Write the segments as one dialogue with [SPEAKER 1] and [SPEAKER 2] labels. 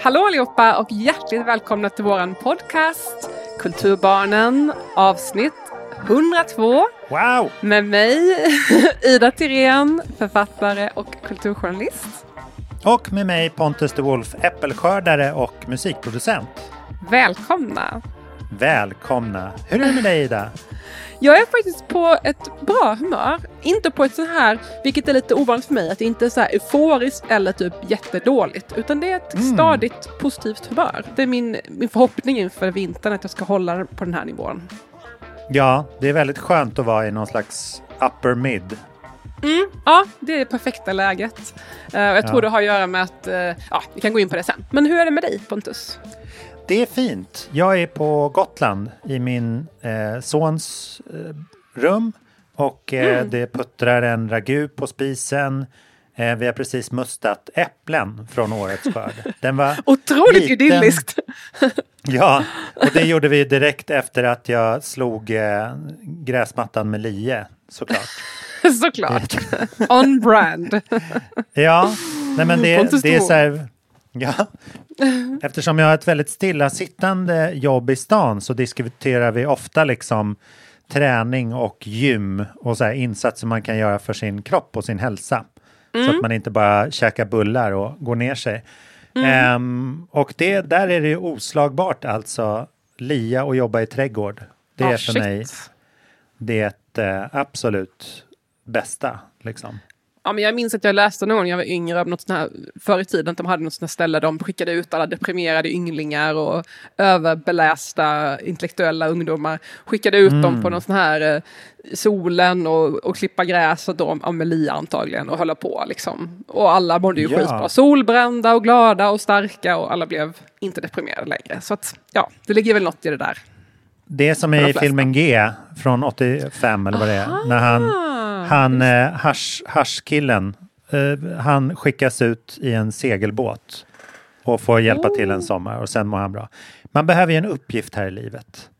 [SPEAKER 1] Hallå allihopa och hjärtligt välkomna till våran podcast Kulturbarnen avsnitt 102.
[SPEAKER 2] Wow!
[SPEAKER 1] Med mig Ida Tirén, författare och kulturjournalist.
[SPEAKER 2] Och med mig Pontus de Wolf, äppelskördare och musikproducent.
[SPEAKER 1] Välkomna!
[SPEAKER 2] Välkomna! Hur är det med dig Ida?
[SPEAKER 1] Jag är faktiskt på ett bra humör. Inte på ett så här, vilket är lite ovanligt för mig, att det inte är så här euforiskt eller typ jättedåligt. Utan det är ett mm. stadigt positivt humör. Det är min, min förhoppning inför vintern att jag ska hålla på den här nivån.
[SPEAKER 2] Ja, det är väldigt skönt att vara i någon slags upper mid.
[SPEAKER 1] Mm, ja, det är det perfekta läget. Uh, jag tror ja. det har att göra med att, uh, ja, vi kan gå in på det sen. Men hur är det med dig Pontus?
[SPEAKER 2] Det är fint. Jag är på Gotland i min eh, sons eh, rum och eh, mm. det puttrar en ragu på spisen. Eh, vi har precis mustat äpplen från årets skörd.
[SPEAKER 1] Den var Otroligt liten. idylliskt!
[SPEAKER 2] ja, och det gjorde vi direkt efter att jag slog eh, gräsmattan med lie, såklart.
[SPEAKER 1] såklart! On brand!
[SPEAKER 2] ja, nej men det, det är så här Ja, eftersom jag har ett väldigt stillasittande jobb i stan så diskuterar vi ofta liksom träning och gym och så här insatser man kan göra för sin kropp och sin hälsa. Mm. Så att man inte bara käkar bullar och går ner sig. Mm. Um, och det, där är det oslagbart alltså, lia och jobba i trädgård. Det är oh, för shit. mig det uh, absolut bästa. Liksom.
[SPEAKER 1] Ja, men jag minns att jag läste någon gång när jag var yngre, av något sånt här, förr i tiden, att de hade något sånt här ställe där de skickade ut alla deprimerade ynglingar och överbelästa intellektuella ungdomar. Skickade ut mm. dem på någon sån här eh, solen och, och klippa gräs och då, Amelia antagligen och hålla på liksom. Och alla mådde ju ja. skitbra. Solbrända och glada och starka och alla blev inte deprimerade längre. Så att ja, det ligger väl något i det där.
[SPEAKER 2] Det är som i filmen G från 85 eller vad det är. När han han, eh, hash, hashkillen, eh, han skickas ut i en segelbåt och får hjälpa oh. till en oh. sommar och sen mår han bra. Man behöver ju en uppgift här i livet.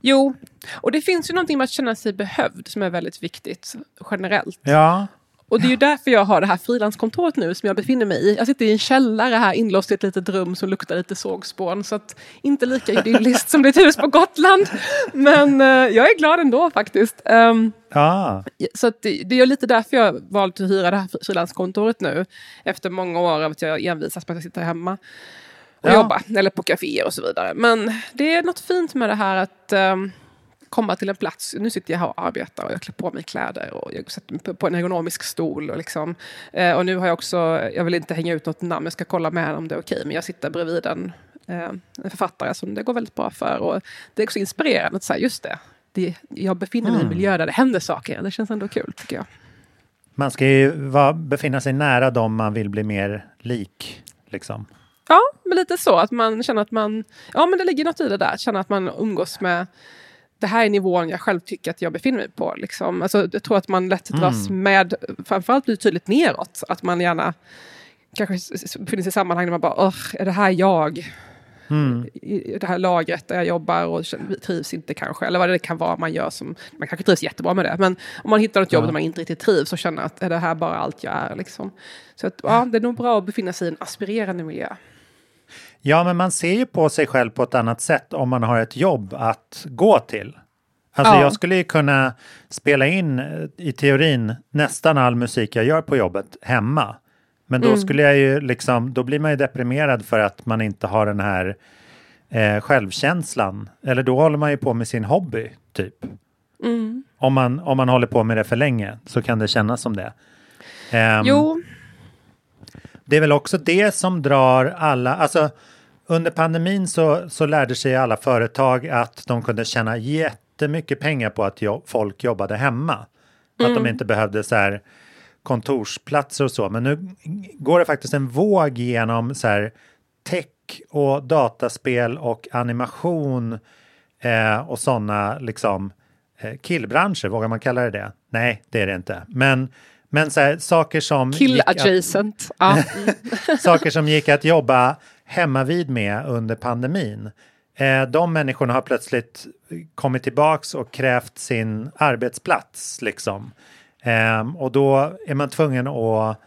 [SPEAKER 1] Jo, och det finns ju någonting med att känna sig behövd som är väldigt viktigt generellt.
[SPEAKER 2] Ja.
[SPEAKER 1] Och det är ju därför jag har det här frilanskontoret nu som jag befinner mig i. Jag sitter i en källare här inlåst i ett litet rum som luktar lite sågspån. Så att inte lika idylliskt som ditt hus på Gotland. Men uh, jag är glad ändå faktiskt. Um, ah. Så att det, det är lite därför jag valt att hyra det här frilanskontoret nu. Efter många år av att jag envisas med att sitta hemma och ja. jobba. Eller på kaféer och så vidare. Men det är något fint med det här att um, komma till en plats. Nu sitter jag här och arbetar och jag klär på mig kläder och jag sätter mig på en ergonomisk stol. Och, liksom. Eh, och nu har jag också, jag vill inte hänga ut något namn, jag ska kolla med om det är okej, okay, men jag sitter bredvid en, eh, en författare som det går väldigt bra för. Och det är också inspirerande att säga, just det, det jag befinner mig mm. i en mm. miljö där det händer saker. Det känns ändå kul tycker jag.
[SPEAKER 2] Man ska ju vara, befinna sig nära dem man vill bli mer lik. Liksom.
[SPEAKER 1] Ja, men lite så att man känner att man, ja men det ligger något i det där, känna att man umgås med det här är nivån jag själv tycker att jag befinner mig på. Liksom. Alltså, jag tror att man lätt dras mm. med, framförallt blir tydligt neråt, att man gärna kanske befinner sig i sammanhang där man bara, är det här jag? Mm. I det här lagret där jag jobbar och trivs inte kanske, eller vad det kan vara man gör som, man kanske trivs jättebra med det, men om man hittar ett jobb ja. där man inte riktigt trivs och känner att är det här bara allt jag är liksom. Så att, ja, det är nog bra att befinna sig i en aspirerande miljö.
[SPEAKER 2] Ja, men man ser ju på sig själv på ett annat sätt om man har ett jobb att gå till. Alltså ja. jag skulle ju kunna spela in eh, i teorin nästan all musik jag gör på jobbet hemma. Men då mm. skulle jag ju liksom, då blir man ju deprimerad för att man inte har den här eh, självkänslan. Eller då håller man ju på med sin hobby, typ. Mm. Om, man, om man håller på med det för länge så kan det kännas som det. Um,
[SPEAKER 1] jo.
[SPEAKER 2] Det är väl också det som drar alla, alltså under pandemin så, så lärde sig alla företag att de kunde tjäna jättemycket pengar på att jo folk jobbade hemma. Mm. Att de mm. inte behövde så här kontorsplatser och så. Men nu går det faktiskt en våg genom så här tech och dataspel och animation eh, och sådana liksom eh, killbranscher, vågar man kalla det det? Nej, det är det inte. Men men så här, saker som...
[SPEAKER 1] Kill adjacent.
[SPEAKER 2] Att, saker som gick att jobba hemma vid med under pandemin. Eh, de människorna har plötsligt kommit tillbaks och krävt sin arbetsplats. Liksom. Eh, och då är man tvungen att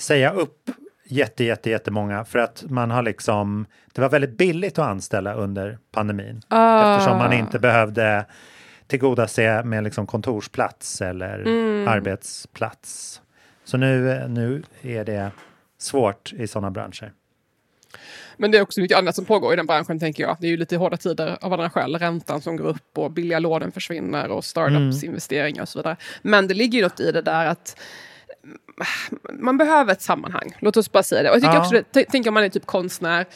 [SPEAKER 2] säga upp jätte, jätte, jättemånga för att man har liksom, det var väldigt billigt att anställa under pandemin.
[SPEAKER 1] Ah.
[SPEAKER 2] Eftersom man inte behövde tillgodose med liksom kontorsplats eller
[SPEAKER 1] Mm.
[SPEAKER 2] arbetsplats. Så nu, nu är det svårt i sådana branscher.
[SPEAKER 1] Men det är också mycket annat som pågår i den branschen tänker jag. Det är ju lite hårda tider av andra skäl. Räntan som går upp och billiga lånen försvinner och startups investeringar och så vidare. Men det ligger ju något i det där att man behöver ett sammanhang. Låt oss bara säga det. Och jag tycker
[SPEAKER 2] Ja.
[SPEAKER 1] också det, t- tänk om man är typ konstnär.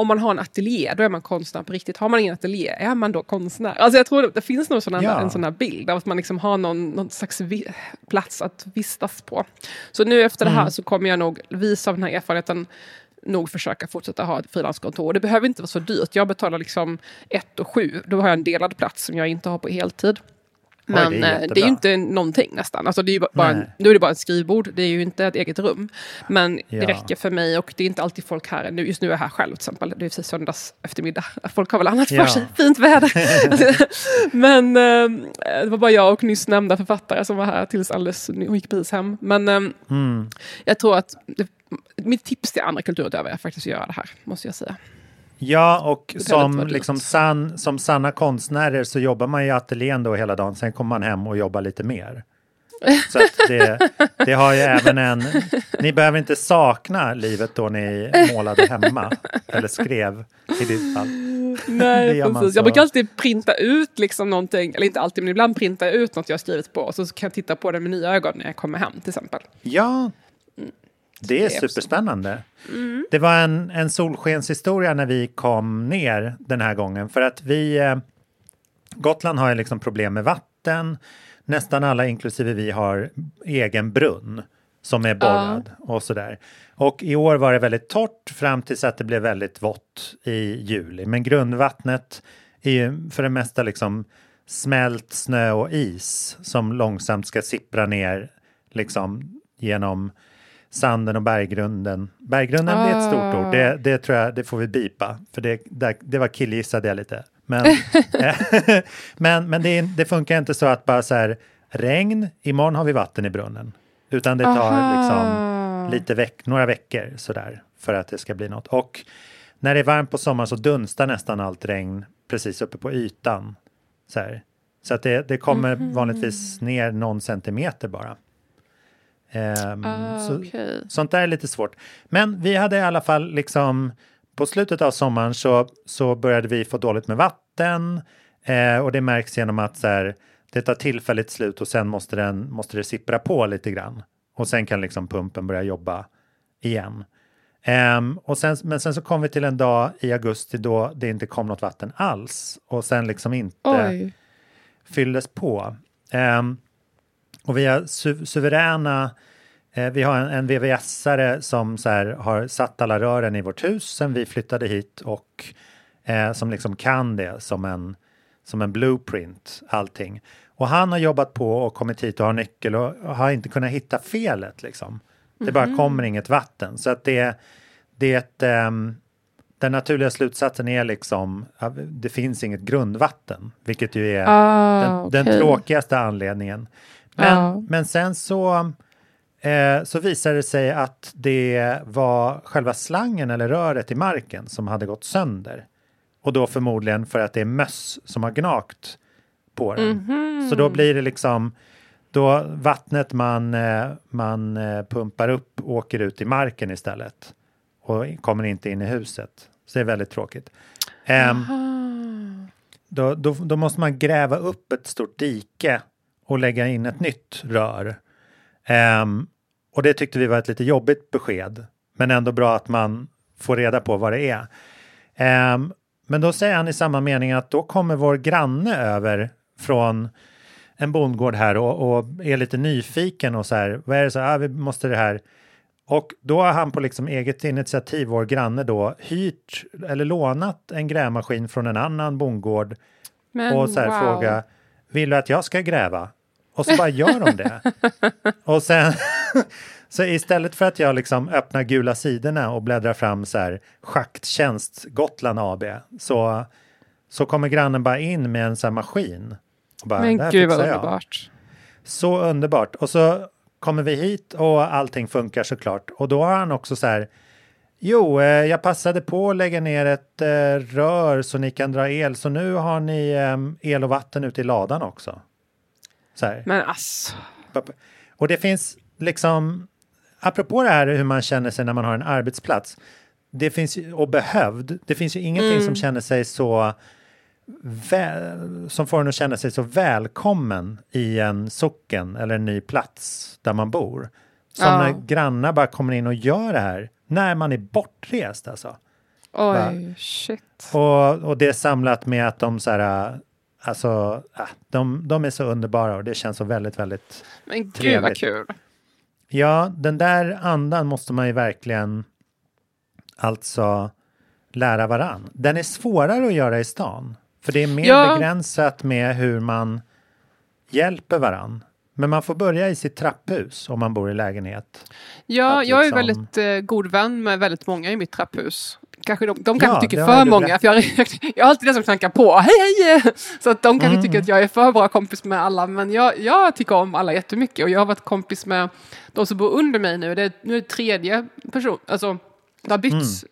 [SPEAKER 1] Om man har en ateljé, då är man konstnär på riktigt. Har man ingen ateljé, är man då konstnär? Alltså jag tror det, det finns nog
[SPEAKER 2] Ja.
[SPEAKER 1] en sån här bild av att man liksom har någon, någon slags vi, plats att vistas på. Så nu efter det här så kommer jag nog, visa av den här erfarenheten, nog försöka fortsätta ha ett frilanskontor. Det behöver inte vara så dyrt. Jag betalar liksom ett och sju. Då har jag en delad plats som jag inte har på heltid. Men
[SPEAKER 2] det är
[SPEAKER 1] eh, det är ju inte någonting nästan. Alltså det är ju bara en, är det bara ett skrivbord, det är ju inte ett eget rum. Men
[SPEAKER 2] Ja.
[SPEAKER 1] det räcker för mig och det är inte alltid folk här. Nu, just nu är jag här själv till exempel. Det är precis söndags eftermiddag. Folk har väl annat
[SPEAKER 2] Ja.
[SPEAKER 1] för sig. Fint väder. Men eh, det var bara jag och nyss nämnda författare som var här tills alldeles nu. Hon gick precis hem. Men eh,
[SPEAKER 2] Mm.
[SPEAKER 1] jag tror att det, mitt tips till andra kulturutövare är faktiskt att göra det här, måste jag säga.
[SPEAKER 2] Ja, och som, liksom sann, som sanna konstnärer så jobbar man i ateljén då hela dagen, sen kommer man hem och jobbar lite mer. Så det, det har ju även en... Ni behöver inte sakna livet då ni målade hemma, eller skrev i ditt fall.
[SPEAKER 1] Nej, precis.
[SPEAKER 2] så.
[SPEAKER 1] Jag brukar alltid printa ut liksom någonting, eller inte alltid, men ibland printar jag ut något jag har skrivit på och så kan jag titta på det med nya ögon när jag kommer hem till exempel.
[SPEAKER 2] Ja, det är superspännande. Det var en, en solskenshistoria när vi kom ner den här gången. För att vi... Eh, Gotland har ju liksom problem med vatten. Nästan alla, inklusive vi, har egen brunn som är borrad och sådär. Och i år var det väldigt torrt fram tills att det blev väldigt vått i juli. Men grundvattnet är ju för det mesta liksom smält snö och is som långsamt ska sippra ner liksom genom sanden och berggrunden. Berggrunden det är ett stort ord, det, det tror jag, det får vi bipa, för det, det, det var killgissade jag lite. Men, men, men det, det funkar inte så att bara så här, regn, imorgon har vi vatten i brunnen. Utan det tar
[SPEAKER 1] Aha.
[SPEAKER 2] liksom lite veck, några veckor sådär för att det ska bli något. Och när det är varmt på sommaren så dunstar nästan allt regn precis uppe på ytan. Så, här. så att det, det kommer
[SPEAKER 1] Mhm.
[SPEAKER 2] vanligtvis ner någon centimeter bara. Ehm,
[SPEAKER 1] Ah,
[SPEAKER 2] så. Sånt där är lite svårt. Men vi hade i alla fall liksom på slutet av sommaren så, så började vi få dåligt med vatten eh, och det märks genom att så här, det tar tillfälligt slut och sen måste, den, måste det sippra på lite grann. Och sen kan liksom pumpen börja jobba igen. Ehm, och sen, men sen så kom vi till en dag i augusti då det inte kom något vatten alls och sen liksom inte
[SPEAKER 1] Oj.
[SPEAKER 2] fylldes på. Ehm, och vi har su suveräna, eh, vi har en, en VVS-are som så här, har satt alla rören i vårt hus sen vi flyttade hit och eh, som liksom kan det som en, som en blueprint, allting. Och han har jobbat på och kommit hit och har nyckel och har inte kunnat hitta felet liksom. Det bara kommer inget vatten. Så att det, det ehm, den naturliga slutsatsen är liksom att det finns inget grundvatten, vilket ju är
[SPEAKER 1] Ah,
[SPEAKER 2] den, den
[SPEAKER 1] okej.
[SPEAKER 2] tråkigaste anledningen. Men,
[SPEAKER 1] Ja.
[SPEAKER 2] men sen så, eh, så visade det sig att det var själva slangen eller röret i marken som hade gått sönder. Och då förmodligen för att det är möss som har gnagt på den.
[SPEAKER 1] Mhm.
[SPEAKER 2] Så då blir det liksom då vattnet man, eh, man eh, pumpar upp åker ut i marken istället och kommer inte in i huset. Så det är väldigt tråkigt. Ehm, då, då, då måste man gräva upp ett stort dike och lägga in ett nytt rör. Ehm, och det tyckte vi var ett lite jobbigt besked, men ändå bra att man får reda på vad det är. Ehm, men då säger han i samma mening att då kommer vår granne över från en bondgård här och, och är lite nyfiken och så här, vad är det så här, ah, vi måste det här. Och då har han på liksom eget initiativ, vår granne då, hyrt eller lånat en grävmaskin från en annan bondgård
[SPEAKER 1] Men,
[SPEAKER 2] och så här
[SPEAKER 1] wow.
[SPEAKER 2] fråga, vill du att jag ska gräva? Och så bara gör de det. och sen, så istället för att jag liksom öppnar gula sidorna och bläddrar fram så här schakttjänst Gotland AB så, så kommer grannen bara in med en sån här maskin. Och bara, "Det
[SPEAKER 1] Men gud vad
[SPEAKER 2] fixar jag."
[SPEAKER 1] underbart.
[SPEAKER 2] Så underbart. Och så kommer vi hit och allting funkar såklart. Och då har han också så här, jo, eh, jag passade på att lägga ner ett eh, rör så ni kan dra el, så nu har ni eh, el och vatten ute i ladan också.
[SPEAKER 1] Men alltså.
[SPEAKER 2] Och det finns liksom, apropå det här hur man känner sig när man har en arbetsplats, det finns ju, och behövd, det finns ju ingenting
[SPEAKER 1] Mm.
[SPEAKER 2] som känner sig så väl, som får en att känna sig så välkommen i en socken eller en ny plats där man bor. Som
[SPEAKER 1] Ja.
[SPEAKER 2] när grannar bara kommer in och gör det här när man är bortrest alltså.
[SPEAKER 1] Oj, shit.
[SPEAKER 2] Och, och det är samlat med att de så här, alltså, de, de är så underbara och det känns så väldigt, väldigt
[SPEAKER 1] Men gud vad
[SPEAKER 2] trevligt.
[SPEAKER 1] kul.
[SPEAKER 2] Ja, den där andan måste man ju verkligen alltså lära varann. Den är svårare att göra i stan. För det är mer
[SPEAKER 1] Ja.
[SPEAKER 2] begränsat med hur man hjälper varann. Men man får börja i sitt trapphus om man bor i lägenhet.
[SPEAKER 1] Ja,
[SPEAKER 2] Att
[SPEAKER 1] jag är
[SPEAKER 2] liksom-
[SPEAKER 1] väldigt eh, god vän med väldigt många i mitt trapphus. Kanske de, de kanske
[SPEAKER 2] Ja,
[SPEAKER 1] tycker för många,
[SPEAKER 2] rätt.
[SPEAKER 1] för jag, jag har alltid den som knackar på. Hej, hej! Så att de kanske
[SPEAKER 2] Mm.
[SPEAKER 1] tycker att jag är för bra kompis med alla, men jag, jag tycker om alla jättemycket. Och jag har varit kompis med de som bor under mig nu. Det är, nu är det tredje person, alltså det har bytts.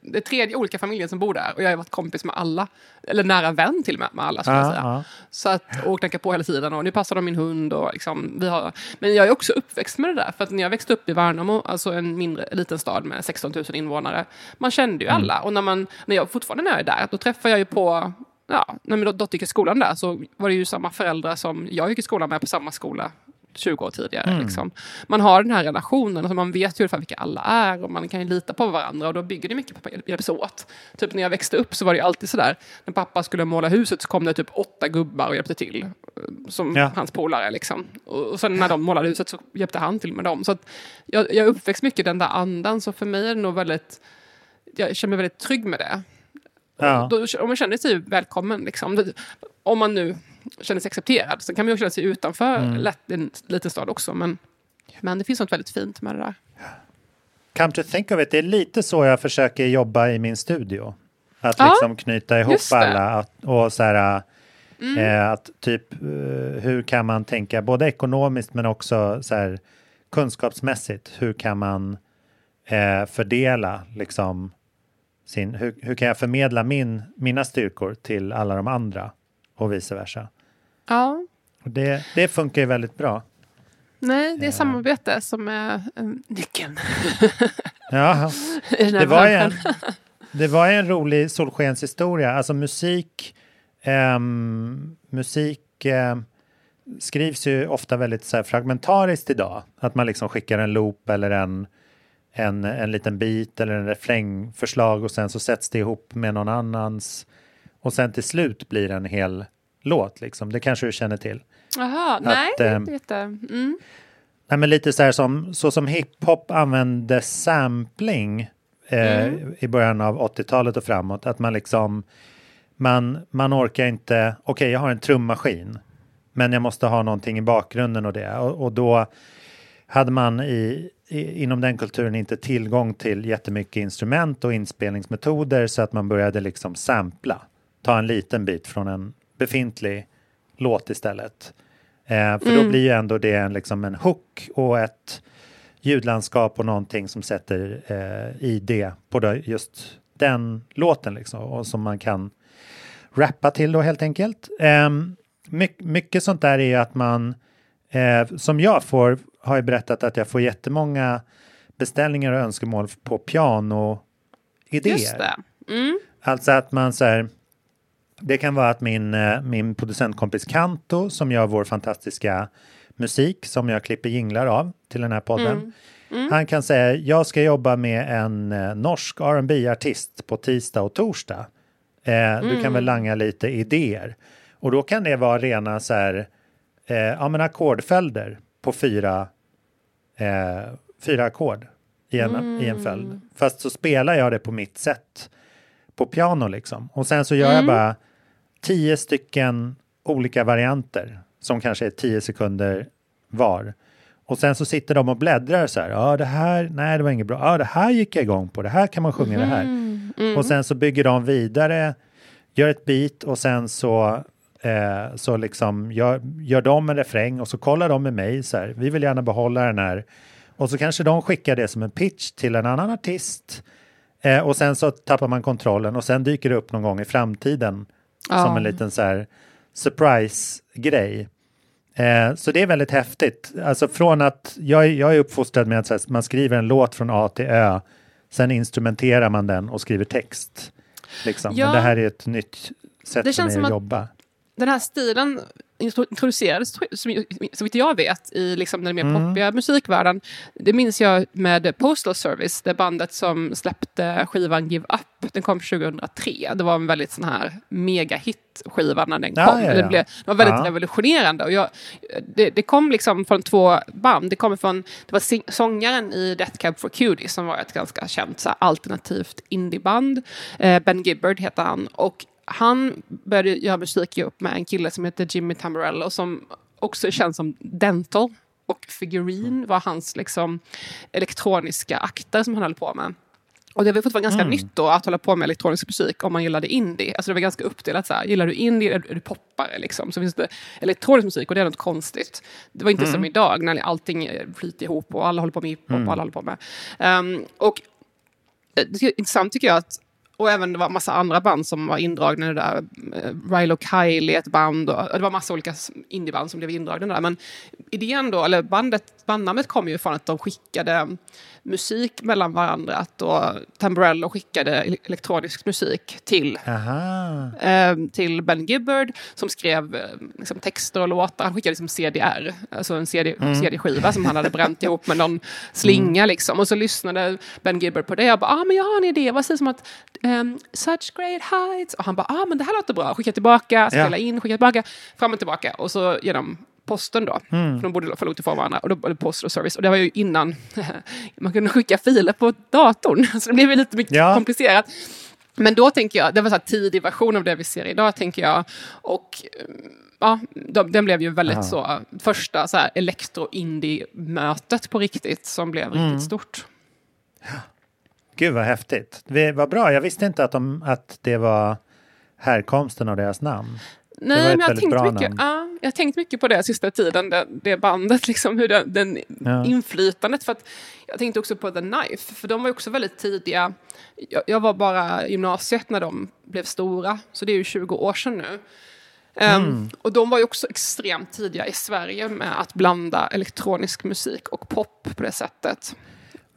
[SPEAKER 1] Det är tredje olika familjer som bor där och jag har varit kompis med alla. Eller nära vän till och med med alla skulle jag
[SPEAKER 2] Ja,
[SPEAKER 1] säga.
[SPEAKER 2] ja.
[SPEAKER 1] Så att, och knackar på hela tiden och nu passar de min hund och liksom, vi har, men jag är också uppväxt med det där för att när jag växte upp i Värnamo, alltså en mindre, en liten stad med 16 000 invånare, man kände ju
[SPEAKER 2] Mm.
[SPEAKER 1] alla och när man, när jag fortfarande när jag är där, då träffar jag ju på, ja, när min dotter gick i skolan där så var det ju samma föräldrar som jag gick i skolan med på samma skola 20 år tidigare.
[SPEAKER 2] Mm.
[SPEAKER 1] Liksom. Man har den här relationen, alltså man vet ju ungefär vilka alla är och man kan ju lita på varandra och då bygger det mycket på att hjälpas åt. Typ när jag växte upp så var det alltid sådär, när pappa skulle måla huset så kom det typ åtta gubbar och hjälpte till. eh, Som
[SPEAKER 2] Ja.
[SPEAKER 1] hans polare liksom. Och, och sen när de målade huset så hjälpte han till med dem. Så jag, jag uppväxt mycket i den där andan så för mig är det nog väldigt, jag känner mig väldigt trygg med det.
[SPEAKER 2] Ja.
[SPEAKER 1] Då, om man känner sig välkommen, liksom. Om man nu känner sig accepterad. Sen kan man ju också känna sig utanför
[SPEAKER 2] Mm.
[SPEAKER 1] lätt, en liten stad också. Men, men det finns något väldigt fint med det där.
[SPEAKER 2] Come to think of it, det är lite så jag försöker jobba i min studio. Att
[SPEAKER 1] Ja,
[SPEAKER 2] liksom knyta ihop.
[SPEAKER 1] Mm.
[SPEAKER 2] alla att, och så här, eh, att typ eh, hur kan man tänka både ekonomiskt men också så här kunskapsmässigt. Hur kan man eh, fördela liksom sin, hur, hur kan jag förmedla min, mina styrkor till alla de andra och vice versa.
[SPEAKER 1] Ja,
[SPEAKER 2] det, det funkar ju väldigt bra.
[SPEAKER 1] nej, det är samarbete som är um, nyckeln.
[SPEAKER 2] Ja, det var, en, det var en rolig solskenshistoria. Alltså musik, ehm, musik ehm, skrivs ju ofta väldigt så här, fragmentariskt idag. Att man liksom skickar en loop eller en, en, en liten bit eller en refrängförslag och sen så sätts det ihop med någon annans och sen till slut blir en hel låt. Liksom. Det kanske du känner till.
[SPEAKER 1] Jaha, nej, det vet jag. Mm.
[SPEAKER 2] Nej, men lite så här som, så som hiphop använde sampling eh,
[SPEAKER 1] Mm.
[SPEAKER 2] i början av 80-talet och framåt. Att man liksom, man, man orkar inte, okej jag har en trummaskin, men jag måste ha någonting i bakgrunden och det. Och, och då hade man i, i, inom den kulturen inte tillgång till jättemycket instrument och inspelningsmetoder så att man började liksom sampla. Ta en liten bit från en befintlig låt istället. Eh, för då blir ju ändå det en, liksom en hook och ett ljudlandskap och någonting som sätter eh, ID på det, just den låten liksom och som man kan rappa till då helt enkelt. Eh, my, mycket sånt där är ju att man, eh, som jag får, har ju berättat att jag får jättemånga beställningar och önskemål på pianoidéer.
[SPEAKER 1] Just det. Mm.
[SPEAKER 2] Alltså att man så här, det kan vara att min, eh, min producentkompis Kanto som gör vår fantastiska musik som jag klipper jinglar av till den här podden. Han kan säga, jag ska jobba med en eh, norsk rb artist på tisdag och torsdag. Eh, Du kan väl langa lite idéer. Och då kan det vara rena så här, eh, ja men ackordföljder på fyra, eh, fyra ackord i en, i en följd. Fast så spelar jag det på mitt sätt på piano liksom. Och sen så gör jag bara tio stycken olika varianter som kanske är tio sekunder var. Och sen så sitter de och bläddrar så här. Ja, det här, nej, det var inget bra. Ja, det här gick jag igång på. Det här kan man sjunga det här. Och sen så bygger de vidare, gör ett beat och sen så Eh, så liksom gör, gör de en refräng och så kollar de med mig så här, vi vill gärna behålla den här. Och så kanske de skickar det som en pitch till en annan artist. Eh, och sen så tappar man kontrollen och sen dyker det upp någon gång i framtiden
[SPEAKER 1] Ja.
[SPEAKER 2] som en liten så här surprise-grej. Eh, så det är väldigt häftigt. Alltså från att jag, jag är uppfostrad med att här, man skriver en låt från A till Ö, sen instrumenterar man den och skriver text. Liksom.
[SPEAKER 1] Ja.
[SPEAKER 2] Men det här är ett nytt sätt
[SPEAKER 1] Det
[SPEAKER 2] för mig att
[SPEAKER 1] att-
[SPEAKER 2] jobba.
[SPEAKER 1] Den här stilen introducerades, som- vitt jag vet, i liksom den mer
[SPEAKER 2] Mm.
[SPEAKER 1] poppiga musikvärlden. Det minns jag med Postal Service, det bandet som släppte skivan Give Up. Den kom 2003. Det var en väldigt sån här megahit-skiva när den
[SPEAKER 2] Ja,
[SPEAKER 1] kom.
[SPEAKER 2] ja, ja.
[SPEAKER 1] Det, blev, det var väldigt revolutionerande. Och jag, det, det kom liksom från två band. Det, kom från, det var sing- sångaren i Death Cab for Cutie som var ett ganska känt så här, alternativt indieband. Eh, ben Gibbard heter han. Och han började göra musik ihop med en kille som heter Jimmy Tamborello som också känns som Dental. Och Figurine var hans liksom, elektroniska akter som han höll på med. Och det var fortfarande ganska nytt då att hålla på med elektronisk musik om man gillade indie. Alltså det var ganska uppdelat så här, gillar du indie är, du poppare liksom. Så finns det elektronisk musik och det är något konstigt. Det var inte som idag när allting flyter ihop och alla håller på med hiphop och alla håller på med. Ehm, och eh, det är intressant tycker jag att och även det var massa andra band som var indragna i det där. Rilo Kiley, ett band. Och, och det var massa olika indieband som blev indragna där. Men idén då, eller bandet, bandnamnet kom ju från att de skickade musik mellan varandra. Att då Tamborello skickade ele- elektronisk musik till eh, till Ben Gibbard som skrev eh, liksom, texter och låtar. Han skickade liksom CDR, alltså en CD, CD-skiva som han hade bränt ihop med någon slinga. Liksom. Och så lyssnade Ben Gibbard på det och bara, ah, men jag har en idé, vad sägs om att ehm, Such great heights. Och han bara, ah, men det här låter bra. Skicka tillbaka, spela in, skicka tillbaka, fram och tillbaka. Och så genom posten då. För de bodde för långt ifrån varandra. Och då, eller postal service. Och det var ju innan man kunde skicka filer på datorn. Så det blev lite mycket
[SPEAKER 2] Ja.
[SPEAKER 1] komplicerat. Men då tänker jag, det var en tidig version av det vi ser idag, tänker jag. Och mm, ja, de, den blev ju väldigt
[SPEAKER 2] Aha.
[SPEAKER 1] så, första så här elektro-indie-mötet på riktigt, som blev
[SPEAKER 2] Mm.
[SPEAKER 1] riktigt stort.
[SPEAKER 2] Gud vad häftigt. Det var bra. Jag visste inte att, de, att det var härkomsten av deras namn.
[SPEAKER 1] Nej, men jag har mycket, ja, jag tänkt mycket på det sista tiden, det, det bandet, liksom, hur den, den
[SPEAKER 2] Ja.
[SPEAKER 1] inflytandet. För att jag tänkte också på The Knife, för de var också väldigt tidiga. Jag, jag var bara gymnasiet när de blev stora, så det är ju 20 år sedan nu. Ehm,
[SPEAKER 2] Mm.
[SPEAKER 1] och de var ju också extremt tidiga i Sverige med att blanda elektronisk musik och pop på det sättet.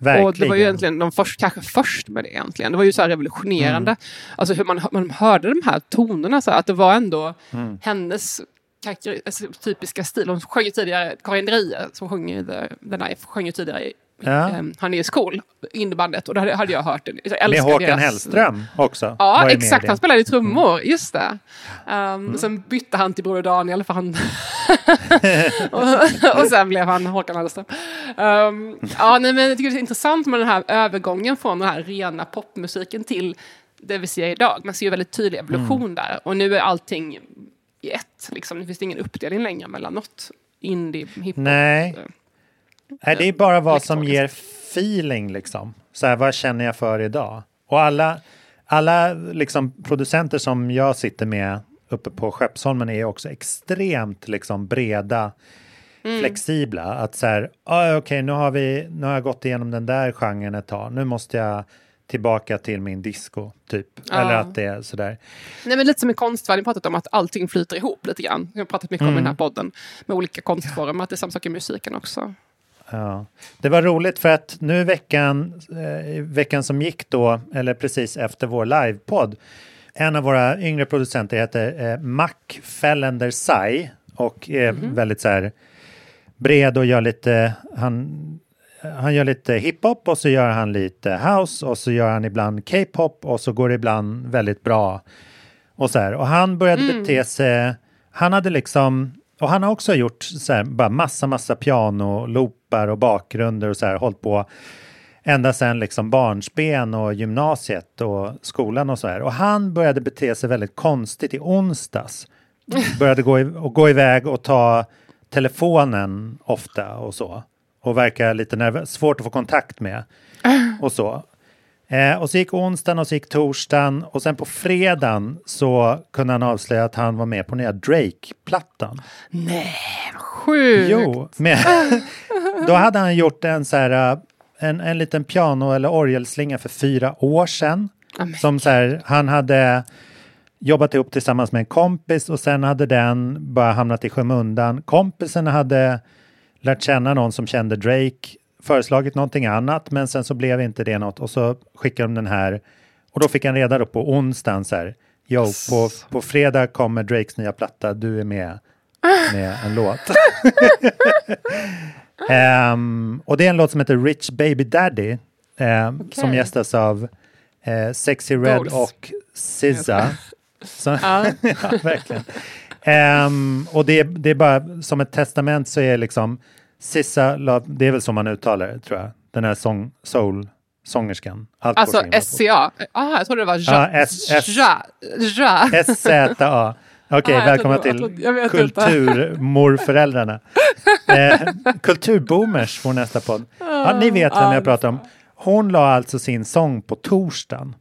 [SPEAKER 2] Verkligen.
[SPEAKER 1] Och det var ju egentligen de först, kanske först med det egentligen. Det var ju så revolutionerande.
[SPEAKER 2] Mm.
[SPEAKER 1] Alltså hur man, man hörde de här tonerna, så här, att det var ändå
[SPEAKER 2] Mm.
[SPEAKER 1] hennes alltså, typiska stil. Hon sjöng ju tidigare, Karin Dreje som sjöng i The, The Knife, sjöng ju tidigare i
[SPEAKER 2] Ja.
[SPEAKER 1] um, Honey is cool, indiebandet. Och då hade, jag hört det. Jag
[SPEAKER 2] Med Håkan
[SPEAKER 1] deras-
[SPEAKER 2] Hellström också.
[SPEAKER 1] Ja,
[SPEAKER 2] ju
[SPEAKER 1] exakt. Han spelade ju trummor, just det. Um, Sen bytte han till Broder Daniel för han... och, och sen blev han Håkan Hellström. Um, ja, nej, men jag tycker det är intressant med den här övergången från den här rena popmusiken till det vi ser idag. Man ser ju väldigt tydlig evolution där. Och nu är allting i ett. Liksom. Det finns ingen uppdelning längre mellan något indie, hiphop.
[SPEAKER 2] Nej. Nej, det är bara vad som ger feeling liksom. Så här, vad känner jag för idag? Och alla, alla liksom producenter som jag sitter med uppe på Skeppsholmen är också extremt liksom breda, flexibla. Att så här, ah, okej, nu har vi, nu har jag gått igenom den där genren ett tag. Nu måste jag tillbaka till min disco, typ.
[SPEAKER 1] Ja.
[SPEAKER 2] Eller att det är sådär.
[SPEAKER 1] Nej, men lite som i konstvärlden, vi har pratat om att allting flyter ihop lite grann. Vi har pratat mycket om i den här podden med olika konstformer, att det är samma sak i musiken också.
[SPEAKER 2] Ja. Det var roligt för att nu i veckan, eh, veckan som gick då, eller precis efter vår livepodd, en av våra yngre producenter heter eh, Mac Fellender Sai och är väldigt så här bred och gör lite, han, han gör lite hiphop och så gör han lite house och så gör han ibland K-pop och så går det ibland väldigt bra. Och så här, och han började bete sig, han hade liksom, och han har också gjort så här, bara massa, massa pianoloopar och bakgrunder och så här, hållit på ända sedan liksom barnsben och gymnasiet och skolan och så här. Och han började bete sig väldigt konstigt i onsdags. Började gå, i, och gå iväg och ta telefonen ofta och så. Och verkar lite nervös, svårt att få kontakt med och så. Eh, och så gick onsdagen och så gick torsdagen och sen på fredagen så kunde han avslöja att han var med på nya Drake-plattan.
[SPEAKER 1] Nej, sjukt!
[SPEAKER 2] Jo, men då hade han gjort en så här, eh, en, en liten piano eller orgelslinga för fyra år sedan.
[SPEAKER 1] Amen.
[SPEAKER 2] Som så här, han hade jobbat ihop tillsammans med en kompis och sen hade den bara hamnat i skymundan. Kompisen hade lärt känna någon som kände Drake, föreslagit någonting annat, men sen så blev inte det något och så skickade de den här och då fick han reda då på onsdagen så här, jo, på, på fredag kommer Drakes nya platta, du är med med en låt. Ehm, och det är en låt som heter Rich Baby Daddy ehm,
[SPEAKER 1] Okej.
[SPEAKER 2] som gästas av eh, Sexy Red
[SPEAKER 1] Goals.
[SPEAKER 2] och SZA. Så,
[SPEAKER 1] Ja.
[SPEAKER 2] verkligen. Ehm, och det, det är bara som ett testament så är liksom SZA, la- det är väl som man uttalar det tror jag, den här sång, soul-sångerskan. Allt går
[SPEAKER 1] Alltså
[SPEAKER 2] så.
[SPEAKER 1] SCA. Ah, jag trodde det var
[SPEAKER 2] Ja,
[SPEAKER 1] ja.
[SPEAKER 2] SZA. Okej,
[SPEAKER 1] Ah,
[SPEAKER 2] välkomna till kulturmorföräldrarna. eh, kulturboomers får nästa podd. Ja, ni vet vem
[SPEAKER 1] Ah,
[SPEAKER 2] jag pratar om. Hon la alltså sin sång på torsdagen.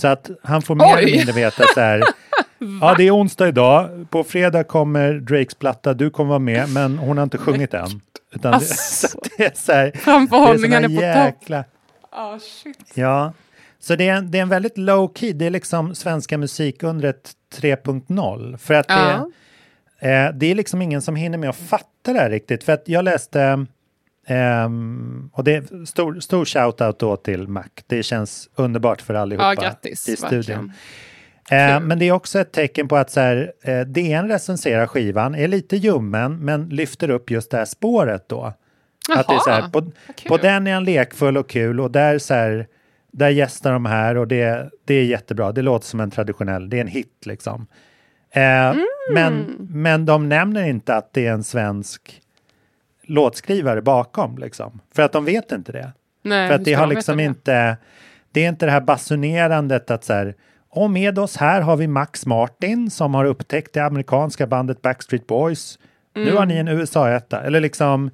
[SPEAKER 2] Så att han får mer
[SPEAKER 1] Oj.
[SPEAKER 2] eller mindre veta så här. Ja, det är onsdag idag. På fredag kommer Drakes platta. Du kommer vara med, men hon har inte sjungit än. Utan det,
[SPEAKER 1] Alltså.
[SPEAKER 2] så att det är så här.
[SPEAKER 1] Framförhållningen
[SPEAKER 2] det
[SPEAKER 1] är
[SPEAKER 2] är
[SPEAKER 1] på
[SPEAKER 2] såna
[SPEAKER 1] topp.
[SPEAKER 2] jäkla...
[SPEAKER 1] Ah, shit.
[SPEAKER 2] Ja, så det är, en- det är en väldigt low key. Det är liksom svenska musikundret 3.0. För att
[SPEAKER 1] Ja.
[SPEAKER 2] det, eh, det är liksom ingen som hinner med att fatta det här riktigt. För att jag läste, ehm, och det är stor, stor shout-out då till Mac. Det känns underbart för allihopa
[SPEAKER 1] Ja, grattis.
[SPEAKER 2] i studion.
[SPEAKER 1] verkligen.
[SPEAKER 2] Eh, men det är också ett tecken på att så här, eh, DN recenserar skivan, är lite ljummen, men lyfter upp just det här spåret då. Att det är så här,
[SPEAKER 1] Jaha,
[SPEAKER 2] på, på den är han lekfull och kul och där så här, där gästar de här och det, det är jättebra. Det låter som en traditionell, det är en hit liksom. Eh,
[SPEAKER 1] Mm.
[SPEAKER 2] men, men de nämner inte att det är en svensk låtskrivare bakom liksom. För att de vet inte det.
[SPEAKER 1] Nej,
[SPEAKER 2] För att det har liksom inte, det är inte det här basunerandet att så här, och med oss här har vi Max Martin som har upptäckt det amerikanska bandet Backstreet Boys. Nu har ni en USA-etta. Eller liksom,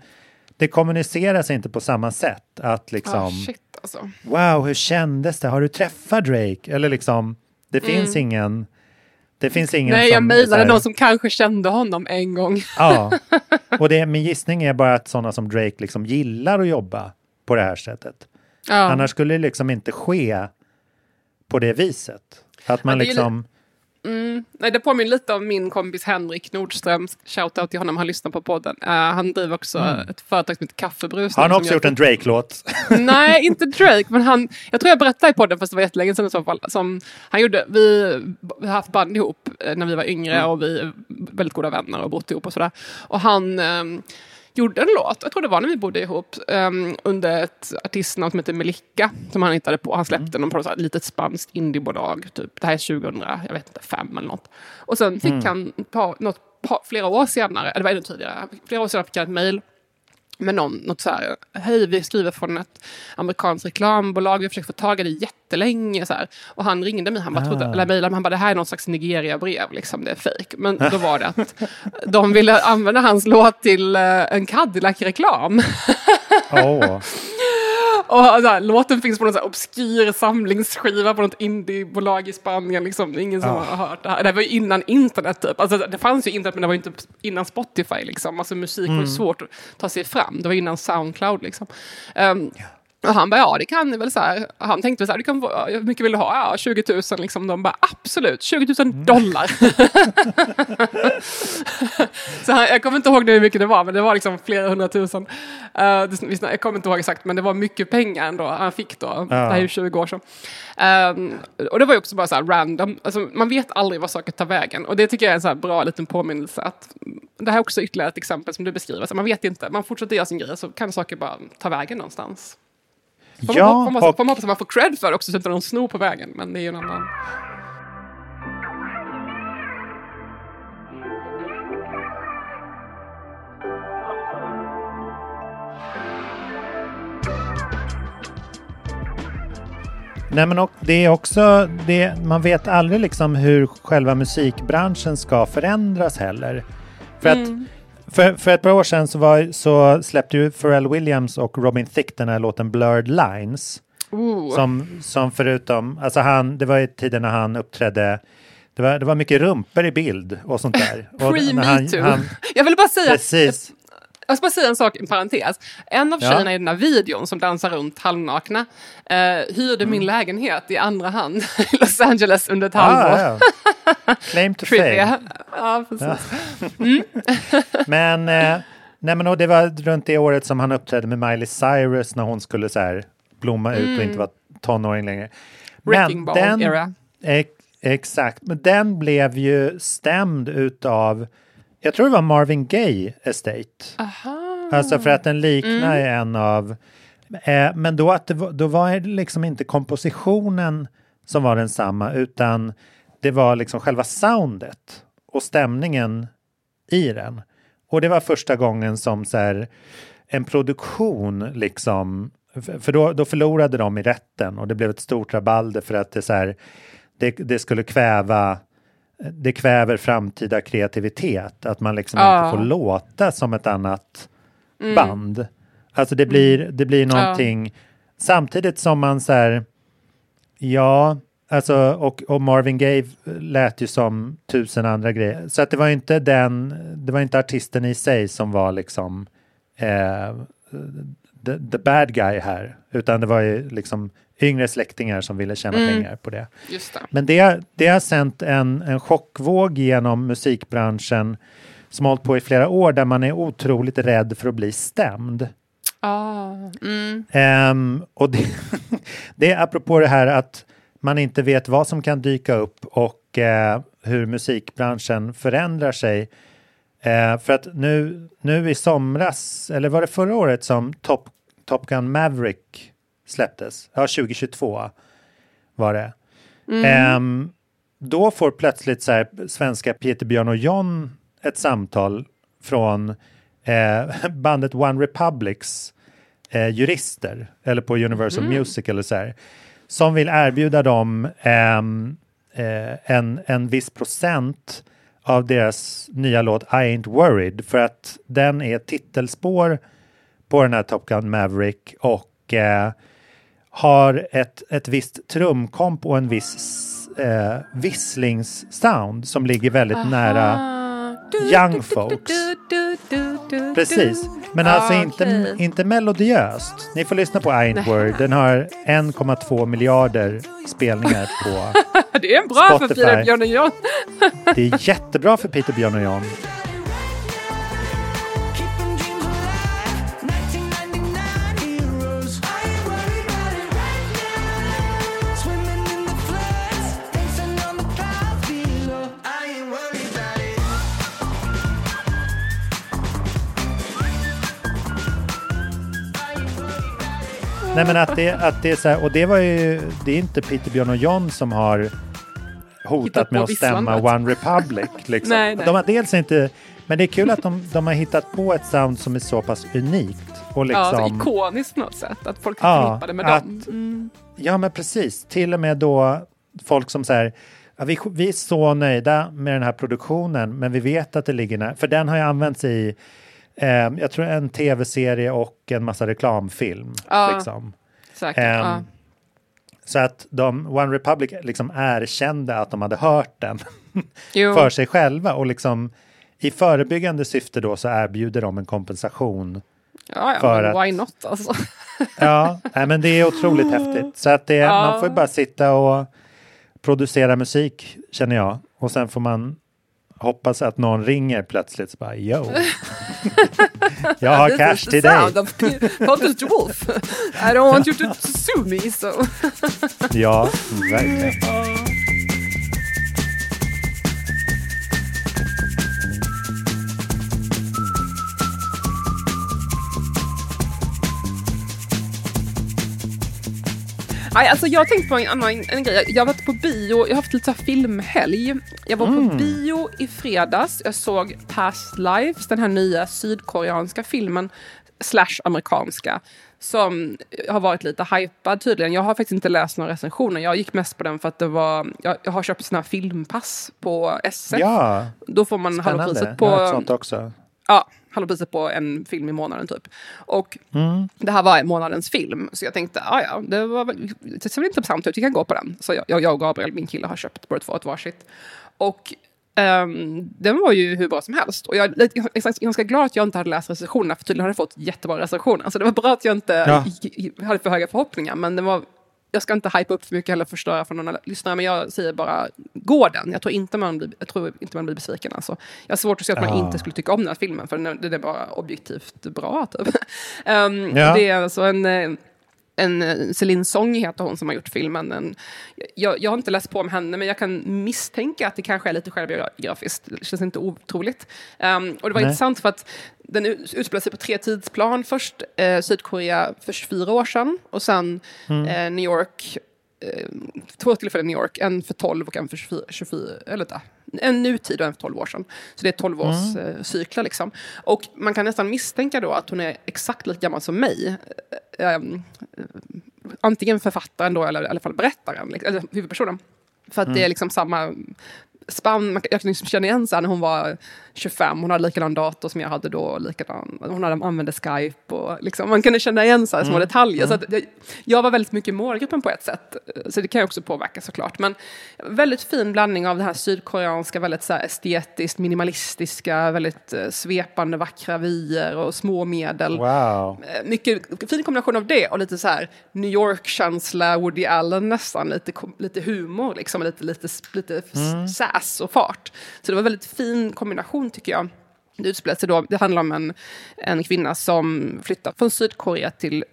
[SPEAKER 2] det kommuniceras inte på samma sätt. Att liksom,
[SPEAKER 1] shit alltså.
[SPEAKER 2] wow, hur kändes det? Har du träffat Drake? Eller liksom, det finns ingen, det finns ingen
[SPEAKER 1] Mm. Nej, jag mejlade någon som kanske kände honom en gång.
[SPEAKER 2] Ja, och det, min gissning är bara att sådana som Drake liksom gillar att jobba på det här sättet.
[SPEAKER 1] Ja.
[SPEAKER 2] Annars skulle det liksom inte ske på det viset. Att man
[SPEAKER 1] Ja,
[SPEAKER 2] liksom...
[SPEAKER 1] Mm, nej, det påminner lite om min kompis Henrik Nordström. Shoutout till honom, han lyssnar på podden. Eh, han driver också ett företag som heter Kaffebrus.
[SPEAKER 2] Har han också gjort en Drake-låt?
[SPEAKER 1] Nej, inte Drake, men han, jag tror jag berättade i podden, fast det var jättelänge sedan i så fall. Som han gjorde, vi har haft band ihop eh, när vi var yngre
[SPEAKER 2] Mm.
[SPEAKER 1] och vi är väldigt goda vänner och bott ihop och sådär. Och han ehm, gjorde en låt, jag tror det var när vi bodde ihop, ehm, under ett artistnamn som heter Melika, som han hittade på. Han släppte
[SPEAKER 2] Mm.
[SPEAKER 1] den på ett litet spanskt indiebolag, typ. Det här är 2000, jag vet inte, fem eller något. Och sen fick
[SPEAKER 2] Mm.
[SPEAKER 1] han, par, något, par, flera år senare, eller det var ännu tidigare, flera år senare fick han ett mejl med någon, något så här, hej vi skriver från ett amerikanskt reklambolag, vi har försökt få tag i det jättelänge. Så här. Och han ringde mig, han bara, trodde,
[SPEAKER 2] Ah.
[SPEAKER 1] eller mejlade han bara, det här är någon slags Nigeria-brev, liksom, det är fejk. Men då var det att de ville använda hans låt till eh, en Cadillac-reklam.
[SPEAKER 2] Åh.
[SPEAKER 1] Och så här, låten finns på någon så obskyr samlingsskiva på något indiebolag i Spanien. Liksom. Ingen som
[SPEAKER 2] Ah.
[SPEAKER 1] har hört det här. Det var ju innan internet typ. Alltså, det fanns ju internet men det var inte innan Spotify. Liksom. Alltså, musik var ju svårt att ta sig fram. Det var innan Soundcloud. Liksom. Ehm, och han bara, ja det kan ni väl så här. Han tänkte så här, du kan, hur mycket vill du ha? Ja, 20 000 liksom. De bara, absolut, 20 000 dollar. så han, jag kommer inte ihåg nu hur mycket det var, men det var liksom flera hundratusen. Uh, jag kommer inte ihåg exakt, men det var mycket pengar ändå han fick då. Det här är ju 20 år sedan. Ehm, och det var ju också bara så här random. Alltså, man vet aldrig vad saker tar vägen. Och det tycker jag är en så här bra liten påminnelse. Att det här är också ytterligare ett exempel som du beskriver. Så man vet inte, man fortsätter göra sin grej så kan saker bara ta vägen någonstans. Får man,
[SPEAKER 2] Ja,
[SPEAKER 1] får man,
[SPEAKER 2] och
[SPEAKER 1] får man hoppas att man får cred för också så att någon snor på vägen. Men det är ju en annan...
[SPEAKER 2] Nej, men och det är också, det, man vet aldrig liksom hur själva musikbranschen ska förändras heller. För, att, för, för ett par år sedan så, var, så släppte ju Pharrell Williams och Robin Thicke den här låten Blurred Lines.
[SPEAKER 1] Ooh.
[SPEAKER 2] Som, som förutom, alltså han, det var ju tiden när han uppträdde, det var, det var mycket rumpor i bild och sånt där.
[SPEAKER 1] Pre-metoo. Jag vill bara säga,
[SPEAKER 2] Precis.
[SPEAKER 1] Jag ska bara säga en sak, en parentes. En av
[SPEAKER 2] Ja.
[SPEAKER 1] tjejerna i den här videon som dansar runt halvnakna eh, hyrde
[SPEAKER 2] Mm.
[SPEAKER 1] min lägenhet i andra hand i Los Angeles under ett halvår.
[SPEAKER 2] Ah, ja. Claim to fame.
[SPEAKER 1] Ja, precis.
[SPEAKER 2] Men, eh, nej men det var runt det året som han uppträdde med Miley Cyrus när hon skulle så här blomma ut och inte vara tonåring längre.
[SPEAKER 1] Wrecking Ball era.
[SPEAKER 2] Ex, exakt, men den blev ju stämd utav, jag tror det var Marvin Gaye Estate.
[SPEAKER 1] Aha.
[SPEAKER 2] Alltså för att den liknar
[SPEAKER 1] Mm.
[SPEAKER 2] en av... Eh, men då, att det, då var det liksom inte kompositionen som var densamma utan det var liksom själva soundet och stämningen i den. Och det var första gången som så här, en produktion liksom... För då, då förlorade de i rätten och det blev ett stort rabalder för att det, så här, det, det skulle kväva det kväver framtida kreativitet, att man liksom
[SPEAKER 1] Ja.
[SPEAKER 2] inte får låta som ett annat band. Alltså det blir, det blir någonting, samtidigt som man så här, ja, alltså och, och Marvin Gaye lät ju som tusen andra grejer. Så att det var inte den, det var inte artisten i sig som var liksom eh, the, the bad guy här, utan det var ju liksom yngre släktingar som ville tjäna pengar på det.
[SPEAKER 1] Det.
[SPEAKER 2] Men det, det har sänt en, en chockvåg genom musikbranschen som har hållit på i flera år där man är otroligt rädd för att bli stämd.
[SPEAKER 1] Ah, mm.
[SPEAKER 2] Ehm, och det, det är apropå det här att man inte vet vad som kan dyka upp och eh, hur musikbranschen förändrar sig. Eh, för att nu, nu i somras, eller var det förra året som Top, Top Gun Maverick släpptes? Ja, 2022 var det. Ehm, då får plötsligt så här, svenska Peter Björn och John ett samtal från eh, bandet One Republics eh, jurister, eller på Universal Music eller så här, som vill erbjuda dem ehm, eh, en, en viss procent av deras nya låt I ain't worried för att den är titelspår på den här Top Gun Maverick och eh, har ett, ett visst trumkomp och en viss eh, visslingssound som ligger väldigt nära
[SPEAKER 1] Ah, du,
[SPEAKER 2] young folks. Precis, men
[SPEAKER 1] Ah,
[SPEAKER 2] alltså inte,
[SPEAKER 1] okej.
[SPEAKER 2] inte melodiöst. Ni får lyssna på ain't worried. Den har 1,2 miljarder spelningar på.
[SPEAKER 1] Det är bra för
[SPEAKER 2] Spotify.
[SPEAKER 1] Peter Björn och John.
[SPEAKER 2] Det är jättebra för Peter Björn och John. Nej men att det, att det är så här, och det var ju, det är inte Peter Björn och John som har hotat med att stämma. One Republic. Liksom.
[SPEAKER 1] Nej, nej.
[SPEAKER 2] De har dels inte, men det är kul att de, de har hittat på ett sound som är så pass unikt. Och
[SPEAKER 1] Ja, så
[SPEAKER 2] liksom,
[SPEAKER 1] ikoniskt på något sätt. Att folk
[SPEAKER 2] Ja,
[SPEAKER 1] förknippade med
[SPEAKER 2] att-
[SPEAKER 1] dem. Mm.
[SPEAKER 2] Ja, men precis. Till och med då folk som säger ja, vi, vi är så nöjda med den här produktionen, men vi vet att det ligger nära. För den har ju använts i, eh, jag tror en tv-serie och en massa reklamfilm.
[SPEAKER 1] Ja.
[SPEAKER 2] Liksom.
[SPEAKER 1] Säkert.
[SPEAKER 2] Ehm,
[SPEAKER 1] ja.
[SPEAKER 2] Så att de, One Republic liksom erkände att de hade hört den för sig själva och liksom i förebyggande syfte då så erbjuder de en kompensation.
[SPEAKER 1] ja, ja,
[SPEAKER 2] för
[SPEAKER 1] men
[SPEAKER 2] att-
[SPEAKER 1] why not alltså?
[SPEAKER 2] Ja, nej, men det är otroligt häftigt. Så att det,
[SPEAKER 1] Ja.
[SPEAKER 2] man får ju bara sitta och producera musik känner jag. Och sen får man hoppas att någon ringer plötsligt så bara yo. jag har cash till dig.
[SPEAKER 1] Pontus Wolf. I don't want you to sue me so.
[SPEAKER 2] Ja, verkligen.
[SPEAKER 1] Nej, alltså jag har tänkt på en annan en grej. Jag har varit på bio, jag har haft lite filmhelg. Jag var
[SPEAKER 2] Mm.
[SPEAKER 1] på bio i fredags. Jag såg Past Lives, den här nya sydkoreanska filmen, slash amerikanska, som har varit lite hypad tydligen. Jag har faktiskt inte läst några recensioner. Jag gick mest på den för att det var, jag, jag har köpt såna här filmpass på SF.
[SPEAKER 2] Ja,
[SPEAKER 1] Då får man halva priset
[SPEAKER 2] Jag har ett
[SPEAKER 1] på...
[SPEAKER 2] sånt också.
[SPEAKER 1] Ja, halva priset på en film i månaden typ. Och det här var månadens film. Så jag tänkte, ah, ja, det, var väl, det ser väl intressant ut, vi kan gå på den. Så jag, jag och Gabriel, min kille, har köpt båda två ett varsitt. Och ehm, den var ju hur bra som helst. Och jag är ganska glad att jag inte hade läst recensionerna, för tydligen hade jag fått jättebra recensioner. Så det var bra att jag inte
[SPEAKER 2] Ja.
[SPEAKER 1] hade för höga förhoppningar. Men det var, jag ska inte hypa upp för mycket eller förstöra för någon lyssnare, men jag säger bara, gå den. Jag tror inte man blir, jag tror inte man blir besviken. Alltså. Jag har svårt att se att man
[SPEAKER 2] Ja.
[SPEAKER 1] inte skulle tycka om den här filmen, för den är, den är bara objektivt bra. Typ. Ehm,
[SPEAKER 2] Ja.
[SPEAKER 1] Det är alltså en... en eh, Celine Song heter hon som har gjort filmen. En, jag, jag har inte läst på om henne, men jag kan misstänka att det kanske är lite självbiografiskt. Det känns inte otroligt. Ehm, och det var
[SPEAKER 2] Nej.
[SPEAKER 1] intressant för att den ut- utspelar sig på tre tidsplan. Först eh, Sydkorea för 24 år sedan och sen eh, New York eh, två tillfällen i New York, en för 12 och en för 24, 24 eller vänta, en nutid och en för 12 år sedan. Så det är 12 års eh, cykler liksom. Och man kan nästan misstänka då att hon är exakt lika gammal som mig. Eh, eh, antingen författaren då, eller i alla fall berättaren, liksom, eller huvudpersonen. För att det är liksom samma spann, jag kan liksom känna igen så när hon var 25, hon hade likadan dator som jag hade då, likadan, hon hade, använde Skype och liksom, man kunde känna igen så här små detaljer. Så att jag, jag var väldigt mycket i målgruppen på ett sätt, så det kan ju också påverka såklart. Men väldigt fin blandning av det här sydkoreanska, väldigt så här estetiskt, minimalistiska, väldigt eh, svepande, vackra vyer och små medel.
[SPEAKER 2] Wow.
[SPEAKER 1] Eh, mycket fin kombination av det och lite så här New York-känsla, Woody Allen nästan, lite, lite humor, liksom, lite, lite, lite sass och fart. Så det var en väldigt fin kombination tycker jag. Det utspelar sig då, det handlar om en, en kvinna som flyttar från Sydkorea till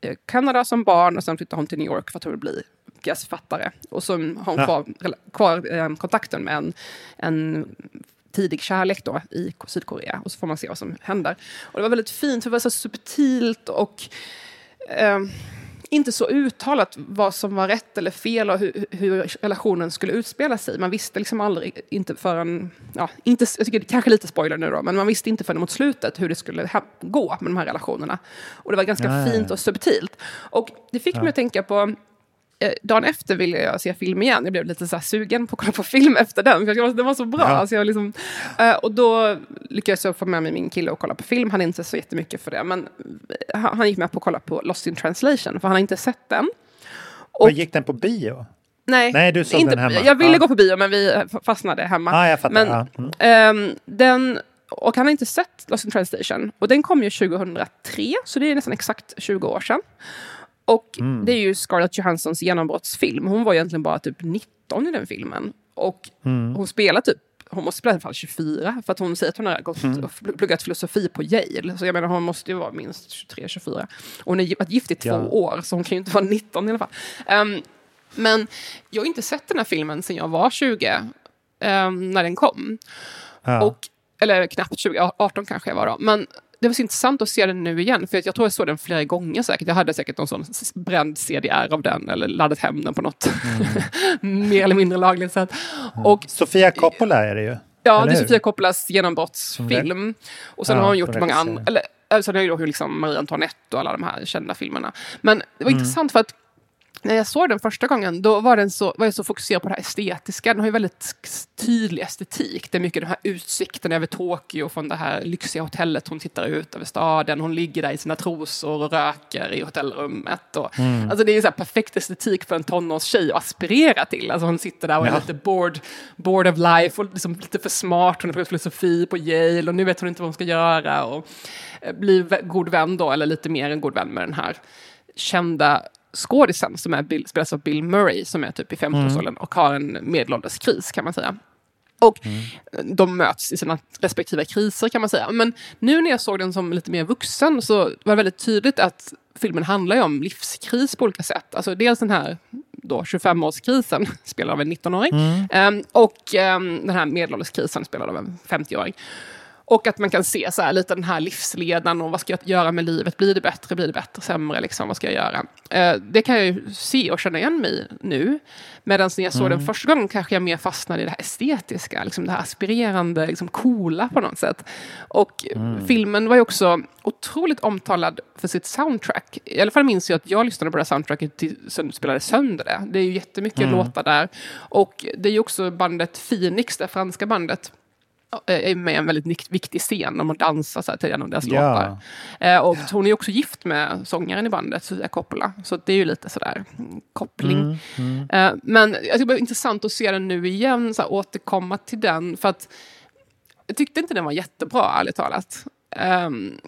[SPEAKER 1] eh, Kanada som barn och sen flyttar hon till New York för att hon vill bli pjäsförfattare. Och så har hon kvar, kvar eh, kontakten med en, en tidig kärlek då i Sydkorea. Och så får man se vad som händer. Och det var väldigt fint, för det var så subtilt och eh, inte så uttalat vad som var rätt eller fel och hur, hur relationen skulle utspela sig. Man visste liksom aldrig, inte förrän, ja, inte, jag tycker kanske lite spoiler nu då, men man visste inte förrän mot slutet hur det skulle gå med de här relationerna. Och det var ganska
[SPEAKER 2] Ja, ja, ja.
[SPEAKER 1] fint och subtilt. Och det fick mig att tänka på dagen efter ville jag se film igen. Jag blev lite så sugen på att kolla på film efter den. För den var så bra.
[SPEAKER 2] Ja.
[SPEAKER 1] Alltså jag liksom, eh, och då lyckades jag få med mig min kille och kolla på film. Han är inte så jättemycket för det. Men eh, han, gick med på att kolla på Lost in translation. För han har inte sett den. Och,
[SPEAKER 2] Men gick den på bio?
[SPEAKER 1] nej,
[SPEAKER 2] Nej, du såg
[SPEAKER 1] inte,
[SPEAKER 2] den hemma.
[SPEAKER 1] Jag ville
[SPEAKER 2] Ja.
[SPEAKER 1] gå på bio men vi eh, fastnade hemma.
[SPEAKER 2] Ja, jag fattar.
[SPEAKER 1] Men.
[SPEAKER 2] Mm.
[SPEAKER 1] ehm, den, och han har inte sett Lost in translation. Och den kom ju 2003, så det är nästan exakt 20 år sedan. Och
[SPEAKER 2] Mm.
[SPEAKER 1] det är ju Scarlett Johanssons genombrottsfilm. Hon var egentligen bara typ 19 i den filmen. Och
[SPEAKER 2] Mm.
[SPEAKER 1] hon spelar typ hon måste spela i alla fall 24, för att hon säger att hon har gått
[SPEAKER 2] Mm.
[SPEAKER 1] och pluggat filosofi på Yale. Så jag menar, hon måste ju vara minst 23-24. Och hon har varit gift i två
[SPEAKER 2] Ja.
[SPEAKER 1] år, så hon kan ju inte vara 19 i alla fall. Ehm, men jag har inte sett den här filmen sedan jag var 20, ehm, när den kom.
[SPEAKER 2] Ja.
[SPEAKER 1] Och, eller knappt 20, 18 kanske jag var då. Men det var så intressant att se den nu igen, för att jag tror jag såg den flera gånger säkert. Jag hade säkert någon sån bränd CDR av den, eller laddat hem den på något mer eller mindre lagligt sätt. Och
[SPEAKER 2] Sofia Coppola är det ju.
[SPEAKER 1] Ja,
[SPEAKER 2] Eller
[SPEAKER 1] det är
[SPEAKER 2] hur?
[SPEAKER 1] Sofia Coppolas genombrottsfilm. Och sen
[SPEAKER 2] Ja,
[SPEAKER 1] har hon gjort många andra, eller äh, sen har hon gjort liksom Marie Antoinette och alla de här kända filmerna. Men det var
[SPEAKER 2] Mm.
[SPEAKER 1] intressant för att när jag såg den första gången, då var, den så, var jag så fokuserad på det här estetiska. Den har ju väldigt tydlig estetik. Det är mycket den här utsikten över Tokyo från det här lyxiga hotellet. Hon tittar ut över staden. Hon ligger där i sina trosor och röker i hotellrummet. Och,
[SPEAKER 2] Mm.
[SPEAKER 1] Alltså det är ju så perfekt estetik för en tonårstjej att aspirera till. Alltså hon sitter där och är
[SPEAKER 2] Ja.
[SPEAKER 1] lite bored, bored of life och liksom lite för smart. Hon har pluggat filosofi på Yale och nu vet hon inte vad hon ska göra. Och eh, blir god vän då, eller lite mer än god vän med den här kända skådisen som är Bill, spelas av Bill Murray som är typ i 50-årsåldern och har en medelålders kris kan man säga. Och de möts i sina respektive kriser kan man säga. Men nu när jag såg den som lite mer vuxen så var det väldigt tydligt att filmen handlar ju om livskris på olika sätt. Alltså dels den här då 25-årskrisen spelad av en 19-åring Ehm, och ehm, den här medelålderskrisen spelad av en 50-åring. Och att man kan se så här, lite den här livsledan och vad ska jag göra med livet? Blir det bättre, blir det bättre, sämre? Liksom, vad ska jag göra? Eh, det kan jag ju se och känna igen mig nu. Medan när jag såg den första gången kanske jag mer fastnade i det här estetiska, liksom det här aspirerande, liksom coola på något sätt. Och filmen var ju också otroligt omtalad för sitt soundtrack. I alla fall minns jag att jag lyssnade på det här soundtracket till, sen spelade sönder det. Det är ju jättemycket låtar där. Och det är ju också bandet Phoenix, det franska bandet, är med i en väldigt viktig scen. De dansar så här till en av deras
[SPEAKER 2] Ja.
[SPEAKER 1] låtar. Eh, och hon är också gift med sångaren i bandet, Sofia Coppola. Så det är ju lite sådär mm, koppling. Eh, men jag tycker det var intressant att se den nu igen, så här, återkomma till den. För att jag tyckte inte den var jättebra, ärligt talat. Ehm,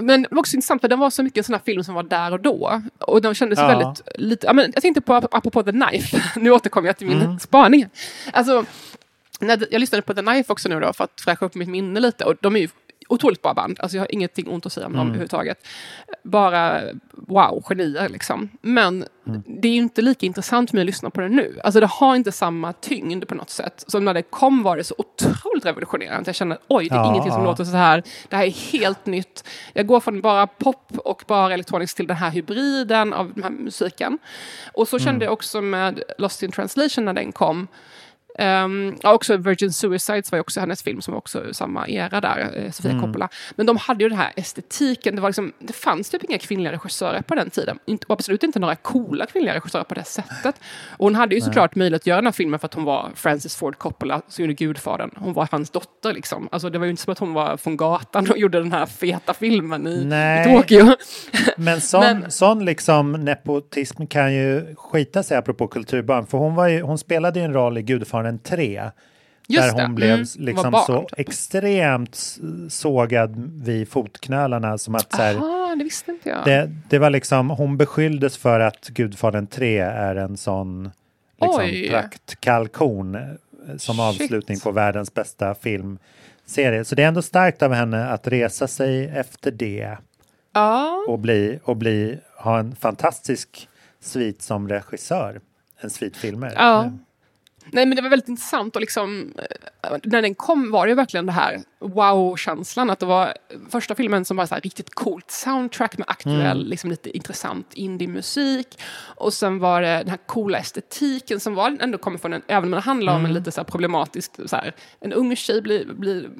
[SPEAKER 1] men det var också intressant, för den var så mycket en sån här film som var där och då. Och den kändes
[SPEAKER 2] Ja.
[SPEAKER 1] väldigt... Lite, ja, men jag tänkte på, apropå The Knife, nu återkommer jag till min spaning. Alltså, jag lyssnade på The Knife också nu då, för att fräscha upp mitt minne lite. Och de är ju otroligt bra band. Alltså jag har ingenting ont att säga om dem överhuvudtaget. Bara wow, genier liksom. Men det är ju inte lika intressant för mig att lyssna på det nu. Alltså det har inte samma tyngd på något sätt. Som när det kom var det så otroligt revolutionerande. Jag känner oj, det är
[SPEAKER 2] Ja,
[SPEAKER 1] ingenting som låter så här. Det här är helt nytt. Jag går från bara pop och bara elektroniskt till den här hybriden av den här musiken. Och så kände jag också med Lost in translation när den kom. Um, ja, också Virgin Suicides var ju också hennes film som var också samma era där, eh, Sofia Coppola. Men de hade ju den här estetiken, det, var liksom, det fanns typ inga kvinnliga regissörer på den tiden. Inte, och absolut inte några coola kvinnliga regissörer på det sättet. Och hon hade ju såklart möjlighet att göra den här filmen för att hon var Francis Ford Coppola som gjorde Gudfadern. Hon var hans dotter liksom. Alltså det var ju inte som att hon var från gatan och gjorde den här feta filmen i, i
[SPEAKER 2] Nej.
[SPEAKER 1] Tokyo.
[SPEAKER 2] Men sån,
[SPEAKER 1] Men-
[SPEAKER 2] sån liksom nepotism kan ju skita sig apropå kulturbarn. För hon, var ju, hon spelade ju en roll i Gudfadern 3.
[SPEAKER 1] Just
[SPEAKER 2] där
[SPEAKER 1] det,
[SPEAKER 2] hon blev
[SPEAKER 1] mm,
[SPEAKER 2] liksom så extremt sågad vid fotknölarna som att så här,
[SPEAKER 1] Aha, det visste inte jag.
[SPEAKER 2] det, det var liksom, hon beskylldes för att Gudfadern 3 är en sån liksom, praktkalkon eh, som
[SPEAKER 1] Shit.
[SPEAKER 2] avslutning på världens bästa filmserie. Så det är ändå starkt av henne att resa sig efter det
[SPEAKER 1] ja.
[SPEAKER 2] och bli, och bli, ha en fantastisk svit som regissör. En svit filmer.
[SPEAKER 1] Ja. Nej men det var väldigt intressant och liksom eh, när den kom var det ju verkligen det här wow-känslan att det var första filmen som var så här riktigt coolt soundtrack med aktuell, liksom lite intressant indie-musik. Och sen var det den här coola estetiken som var ändå kommer från en, även om det handlar om en lite så här problematisk, så här, en ung tjej blir, blir,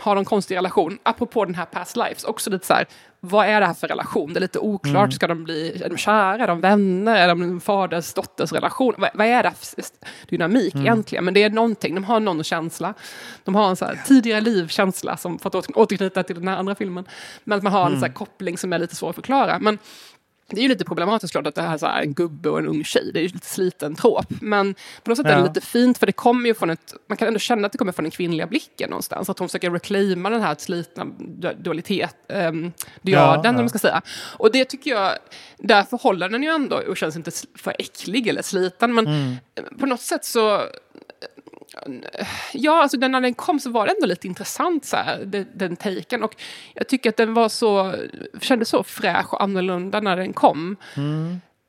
[SPEAKER 1] har en konstig relation, apropå den här past lives, också lite så här vad är det här för relation? Det är lite oklart. Ska de bli är de kära? Är de vänner? Är de faders dotters relation? Vad, vad är det för dynamik egentligen? Men det är någonting. De har någon känsla. De har en så här tidigare livkänsla, som, för att återknyta till den här andra filmen. Men att man har en så här koppling som är lite svår att förklara. Men det är ju lite problematiskt klart att det här är så här, en gubbe och en ung tjej. Det är ju lite sliten trop. Men på något sätt är det
[SPEAKER 2] Ja.
[SPEAKER 1] lite fint för det kommer ju från ett... Man kan ändå känna att det kommer från den kvinnliga blicken någonstans. Att hon försöker reclaima den här slitna du- dualitet, um, diaden,
[SPEAKER 2] ja.
[SPEAKER 1] om man ska säga. Och det tycker jag... Därför håller den ju ändå och känns inte för äcklig eller sliten. Men
[SPEAKER 2] Mm.
[SPEAKER 1] på något sätt så... Ja, alltså när den kom så var det ändå lite intressant, så här, den, den taken. Och jag tycker att den var så, kändes så fräsch och annorlunda när den kom.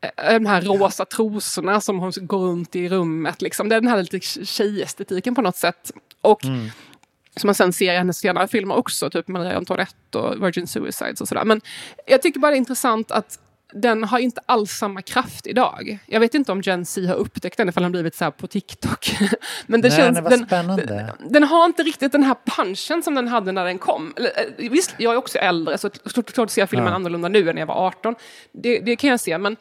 [SPEAKER 1] Eh, De här rosa trosorna som hon går runt i rummet. Liksom. Den här lite tjejestetiken på något sätt. Och som man sen ser i hennes senare filmer också, typ Maria Antoinette och Virgin Suicides och sådär. Men jag tycker bara det är intressant att den har inte alls samma kraft idag. Jag vet inte om Gen Z har upptäckt den ifall den blivit så här på TikTok. Men det
[SPEAKER 2] Nej,
[SPEAKER 1] känns,
[SPEAKER 2] det
[SPEAKER 1] den,
[SPEAKER 2] spännande.
[SPEAKER 1] den har inte riktigt den här punchen som den hade när den kom. Eh, Visst, jag är också äldre, så klart ser jag filmen
[SPEAKER 2] Ja.
[SPEAKER 1] annorlunda nu än när jag var 18. Det, det kan jag se, men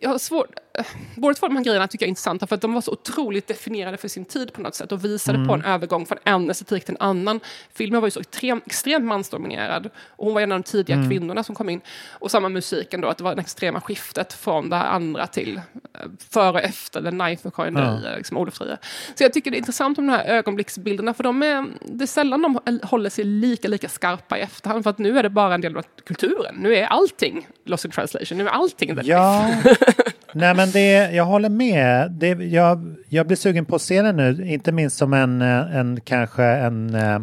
[SPEAKER 1] jag har svårt... eh, Båda två de här grejerna tycker jag är intressanta för att de var så otroligt definierade för sin tid på något sätt och visade på
[SPEAKER 2] Mm.
[SPEAKER 1] en övergång från en estetik till en annan. Filmen var ju så extrem, extremt mansdominerad och hon var en av de tidiga
[SPEAKER 2] Mm.
[SPEAKER 1] kvinnorna som kom in. Och samma musiken då, att det var det extrema skiftet från det här andra till eh, före och efter The Knife och Karin
[SPEAKER 2] Ja.
[SPEAKER 1] Dreyer, liksom Olof Så jag tycker det är intressant om de här ögonblicksbilderna för de är, det är sällan de håller sig lika, lika skarpa i efterhand för att nu är det bara en del av kulturen. Nu är allting Lost in translation, nu är allting The
[SPEAKER 2] Ja, nej men det, jag håller med. Det, jag, jag blir sugen på att se den nu, inte minst som en, eh, en kanske en eh,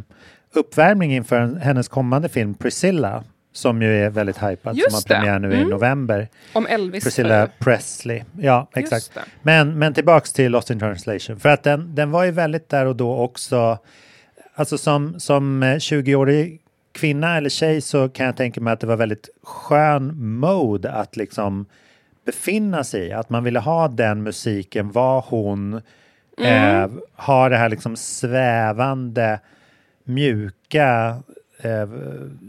[SPEAKER 2] uppvärmning inför en, hennes kommande film Priscilla, som ju är väldigt hypad,
[SPEAKER 1] Just
[SPEAKER 2] som har
[SPEAKER 1] det.
[SPEAKER 2] premiär nu i
[SPEAKER 1] Mm.
[SPEAKER 2] november.
[SPEAKER 1] Om Elvis.
[SPEAKER 2] Priscilla
[SPEAKER 1] eh,
[SPEAKER 2] Presley. Ja, exakt. Men, men tillbaks till Lost in translation. För att den, den var ju väldigt där och då också, alltså som, som eh, 20-årig kvinna eller tjej så kan jag tänka mig att det var väldigt skön mode att liksom befinna sig i. Att man ville ha den musiken, var hon
[SPEAKER 1] Mm.
[SPEAKER 2] eh, har det här liksom svävande, mjuka eh,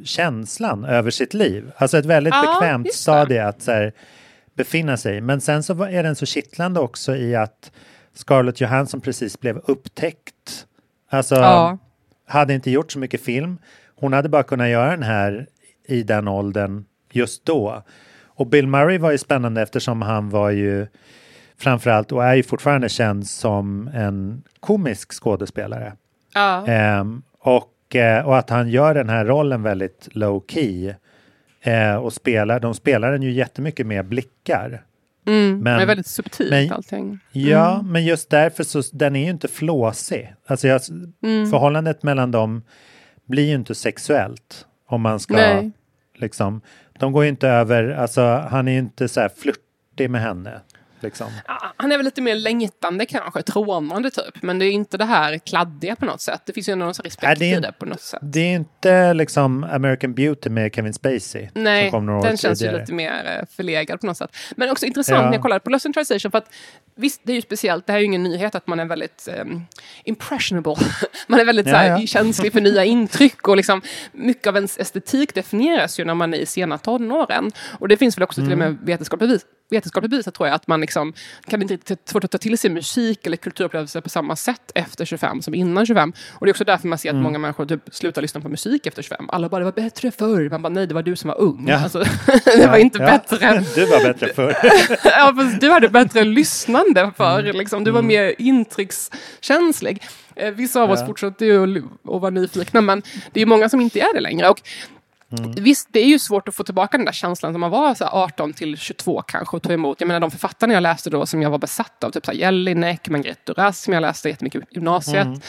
[SPEAKER 2] känslan över sitt liv. Alltså ett väldigt
[SPEAKER 1] Ja,
[SPEAKER 2] bekvämt stadie att så här, befinna sig i. Men sen så är den så kittlande också i att Scarlett Johansson precis blev upptäckt. Alltså,
[SPEAKER 1] Ja.
[SPEAKER 2] hade inte gjort så mycket film. Hon hade bara kunnat göra den här i den åldern just då. Och Bill Murray var ju spännande eftersom han var ju framförallt och är ju fortfarande känd som en komisk skådespelare.
[SPEAKER 1] Ja.
[SPEAKER 2] Ehm, och, eh, och att han gör den här rollen väldigt low key. Eh, och spelar, de spelar den ju jättemycket med blickar.
[SPEAKER 1] Mm,
[SPEAKER 2] Men-
[SPEAKER 1] det är väldigt subtilt
[SPEAKER 2] men-
[SPEAKER 1] allting.
[SPEAKER 2] Ja, men just därför så den är ju inte flåsig. Alltså jag,
[SPEAKER 1] Mm.
[SPEAKER 2] förhållandet mellan dem blir ju inte sexuellt. Om man ska
[SPEAKER 1] Nej
[SPEAKER 2] liksom, de går ju inte över, alltså han är ju inte så här flörtig med henne. Liksom.
[SPEAKER 1] Han är väl lite mer längtande kanske, trånande typ. Men det är inte det här kladdiga på något sätt. Det finns ju ändå någon sån respekt
[SPEAKER 2] Nej, det
[SPEAKER 1] i det på något sätt.
[SPEAKER 2] Det är inte liksom American Beauty med Kevin Spacey.
[SPEAKER 1] Nej, den känns
[SPEAKER 2] tidigare.
[SPEAKER 1] ju lite mer eh, förlegad på något sätt. Men också intressant
[SPEAKER 2] Ja.
[SPEAKER 1] när jag kollade på Lost in Translation, för att visst, det är ju speciellt, det här är ju ingen nyhet att man är väldigt um, impressionable. man är väldigt
[SPEAKER 2] Ja,
[SPEAKER 1] så här,
[SPEAKER 2] ja.
[SPEAKER 1] känslig för nya intryck och liksom mycket av ens estetik definieras ju när man är i sena tonåren. Och det finns väl också till och
[SPEAKER 2] Mm.
[SPEAKER 1] med vetenskapligt bevis vetenskapligt bevisat tror jag att man liksom kan inte riktigt svårt att ta till sig musik eller kulturupplevelser på samma sätt efter 25 som innan 25. Och det är också därför man ser att
[SPEAKER 2] Mm.
[SPEAKER 1] många människor typ slutar lyssna på musik efter 25. Alla bara, det var bättre förr. Man bara, nej, det var du som var ung.
[SPEAKER 2] Ja.
[SPEAKER 1] Alltså, det var inte
[SPEAKER 2] Ja.
[SPEAKER 1] bättre.
[SPEAKER 2] Du var bättre förr.
[SPEAKER 1] ja, fast du hade bättre lyssnande förr.
[SPEAKER 2] Mm.
[SPEAKER 1] Liksom. Du var mer intryckskänslig. Eh, Vissa av oss
[SPEAKER 2] Ja.
[SPEAKER 1] fortsätter ju att, vara nyfikna, men det är många som inte är det längre. Och
[SPEAKER 2] Mm.
[SPEAKER 1] Visst, det är ju svårt att få tillbaka den där känslan som man var så här 18 till 22 kanske och ta emot. Jag menar de författarna jag läste då som jag var besatt av, typ så här Jelinek, Margrethe Duras som jag läste jättemycket i gymnasiet, um,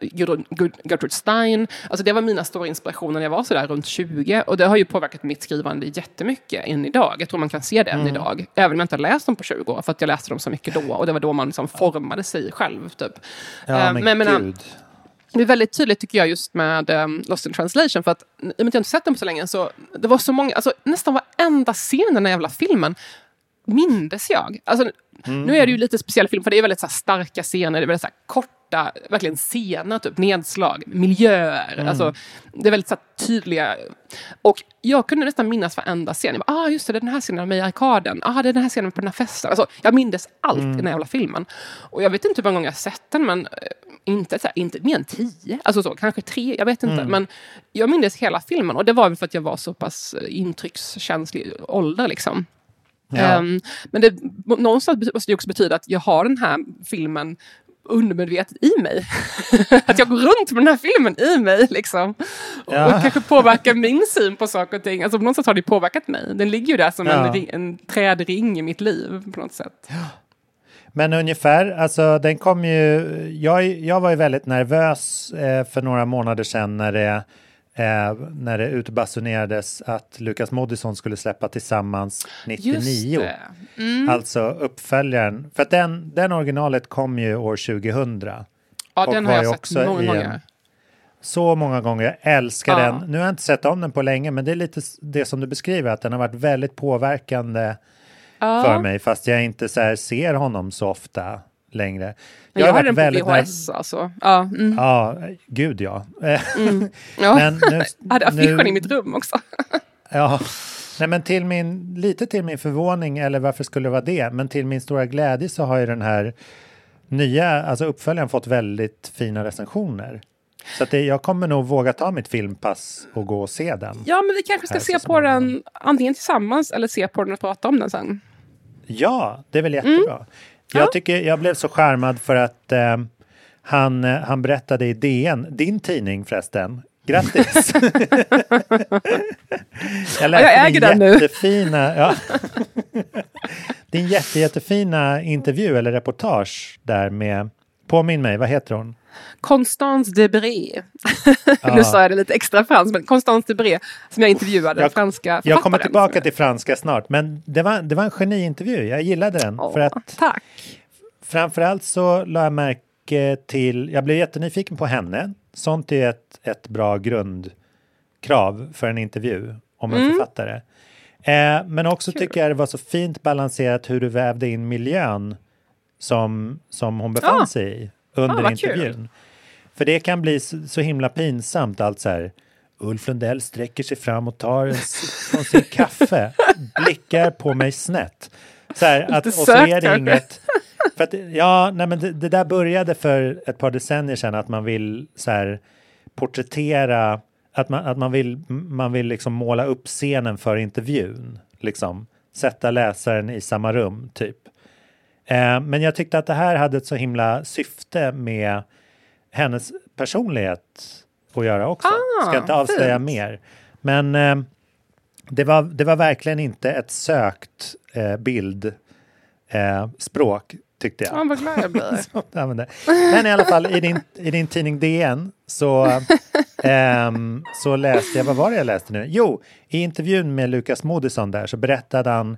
[SPEAKER 1] Gudrun- Gud- Gertrude Stein. Alltså det var mina stora inspirationer när jag var så där runt 20 och det har ju påverkat mitt skrivande jättemycket än idag. Jag tror man kan se det än idag, även om jag inte har läst dem på 20 år, för att jag läste dem så mycket då och det var då man liksom formade sig själv. Typ.
[SPEAKER 2] Ja, men,
[SPEAKER 1] men, men,
[SPEAKER 2] gud.
[SPEAKER 1] Det är väldigt tydligt tycker jag just med um, Lost in translation för att i och med att jag inte sett den på så länge så det var så många, alltså nästan varenda scen i den här jävla filmen mindes jag. Alltså, Nu är det ju lite speciell film för det är väldigt så här, starka scener, det är väldigt så här, korta, verkligen scener, typ nedslag, miljöer. Alltså, det är väldigt så här, tydliga. Och jag kunde nästan minnas varenda scen. Jag bara, ah just det, det är den här scenen med i arkaden. Ah, det är den här scenen på den här festen. Alltså, jag mindes allt i den här jävla filmen. Och jag vet inte hur många gånger jag har sett den, men eh, inte, så här, inte mer än tio. Alltså så, kanske tre, jag vet inte. Men jag mindes hela filmen och det var väl för att jag var så pass eh, intryckskänslig ålder liksom.
[SPEAKER 2] Ja.
[SPEAKER 1] Ehm, men det, någonstans måste det också betyda att jag har den här filmen undermedvetet i mig. att jag går runt med den här filmen i mig liksom. Och,
[SPEAKER 2] Ja.
[SPEAKER 1] och kanske påverkar min syn på saker och ting. Alltså på något sätt har det påverkat mig. Den ligger ju där som
[SPEAKER 2] Ja.
[SPEAKER 1] en, en trädring i mitt liv på något sätt.
[SPEAKER 2] Men ungefär, alltså den kom ju, jag, jag var ju väldigt nervös eh, för några månader sedan när det, eh, när det utbasunerades att Lukas Moodysson skulle släppa Tillsammans 99.
[SPEAKER 1] Just det. Mm.
[SPEAKER 2] Alltså uppföljaren, för att den, den originalet kom ju år 2000.
[SPEAKER 1] Ja,
[SPEAKER 2] Och
[SPEAKER 1] den har jag
[SPEAKER 2] också
[SPEAKER 1] sett många gånger.
[SPEAKER 2] Så många gånger, jag älskar
[SPEAKER 1] Ja.
[SPEAKER 2] den. Nu har jag inte sett om den på länge, men det är lite det som du beskriver, att den har varit väldigt påverkande
[SPEAKER 1] Ja.
[SPEAKER 2] för mig, fast jag inte så ser honom så ofta längre.
[SPEAKER 1] Men jag,
[SPEAKER 2] har
[SPEAKER 1] har den på VHS alltså. Ja, mm.
[SPEAKER 2] Ja, gud ja. Eh,
[SPEAKER 1] ja.
[SPEAKER 2] Men nu,
[SPEAKER 1] jag hade affischen
[SPEAKER 2] nu-
[SPEAKER 1] i mitt rum också.
[SPEAKER 2] Ja, nej men till min, lite till min förvåning, eller varför skulle det vara det, men till min stora glädje så har ju den här nya, alltså uppföljaren fått väldigt fina recensioner. Så det, jag kommer nog våga ta mitt filmpass och gå och se den.
[SPEAKER 1] Ja, men vi kanske ska se på den antingen tillsammans eller se på den och prata om den sen.
[SPEAKER 2] Ja, det är väl jättebra. Jag, tycker, jag blev så charmad för att eh, han, eh, han berättade i DN, din tidning förresten, grattis! jag läste
[SPEAKER 1] jag äger den nu.
[SPEAKER 2] jättefina, ja. din jätte, jättefina intervju eller reportage där med, påminn mig, vad heter hon?
[SPEAKER 1] Constance Debré. nu sa jag det lite extra franskt, men Constance Debré som jag intervjuade,
[SPEAKER 2] Jag-
[SPEAKER 1] franska författaren.
[SPEAKER 2] Jag kommer tillbaka till franska snart, men det var, det var en geniintervju, jag gillade den.
[SPEAKER 1] Åh,
[SPEAKER 2] för att
[SPEAKER 1] Tack.
[SPEAKER 2] Framförallt så la jag märke till, jag blev jättenyfiken på henne. Sånt är ett, ett bra grundkrav för en intervju om en författare. Eh, men också tycker jag det var så fint balanserat hur du vävde in miljön som, som hon befann
[SPEAKER 1] Ah.
[SPEAKER 2] sig i under
[SPEAKER 1] Ah, vad kul.
[SPEAKER 2] intervjun. För det kan bli så, så himla pinsamt allt så här. Ulf Lundell sträcker sig fram och tar en från sin kaffe, blickar på mig snett. Så här, att, och så är det inget... För att, ja, nej, men det, det där började för ett par decennier sedan att man vill så här, porträttera, att man, att man vill, man vill liksom måla upp scenen för intervjun. Liksom. Sätta läsaren i samma rum, typ. Eh, men jag tyckte att det här hade ett så himla syfte med hennes personlighet att göra också.
[SPEAKER 1] Ah,
[SPEAKER 2] Ska inte avslöja
[SPEAKER 1] fint.
[SPEAKER 2] mer. Men eh, det, var, det var verkligen inte ett sökt eh, bild eh, språk tyckte jag.
[SPEAKER 1] Ja, vad glad jag blir.
[SPEAKER 2] Men i alla fall i din, i din tidning DN så, ehm, så läste jag, vad var det jag läste nu? Jo, i intervjun med Lukas Moodysson där så berättade han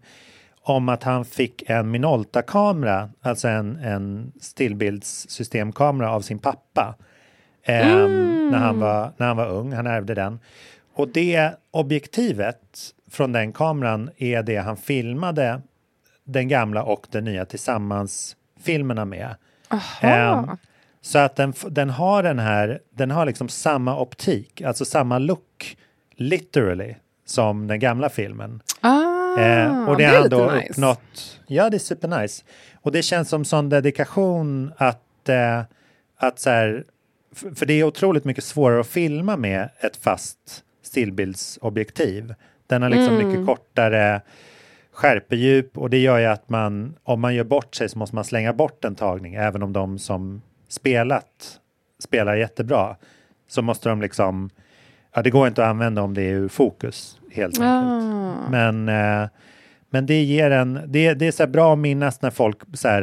[SPEAKER 2] om att han fick en Minolta-kamera, alltså en, en stillbildssystemkamera av sin pappa. ehm, när, han var, när han var ung, han ärvde den. Och det objektivet från den kameran är det han filmade den gamla och den nya tillsammans filmerna med. Ehm, så att den, den har den här, den har liksom samma optik, alltså samma look, literally, som den gamla filmen.
[SPEAKER 1] Ah,
[SPEAKER 2] Eh, och det
[SPEAKER 1] det
[SPEAKER 2] har
[SPEAKER 1] är
[SPEAKER 2] han
[SPEAKER 1] lite
[SPEAKER 2] då
[SPEAKER 1] nice.
[SPEAKER 2] uppnått. Ja, det är supernice. Och det känns som sån dedikation att, eh, att så här, för det är otroligt mycket svårare att filma med ett fast stillbildsobjektiv. Den har liksom
[SPEAKER 1] Mm.
[SPEAKER 2] mycket kortare skärpedjup och det gör ju att man, om man gör bort sig så måste man slänga bort en tagning, även om de som spelat spelar jättebra. Så måste de liksom, ja det går inte att använda om det är ur fokus helt enkelt.
[SPEAKER 1] Ah.
[SPEAKER 2] Men, eh, men det ger en, det, det är så bra att minnas när folk så här,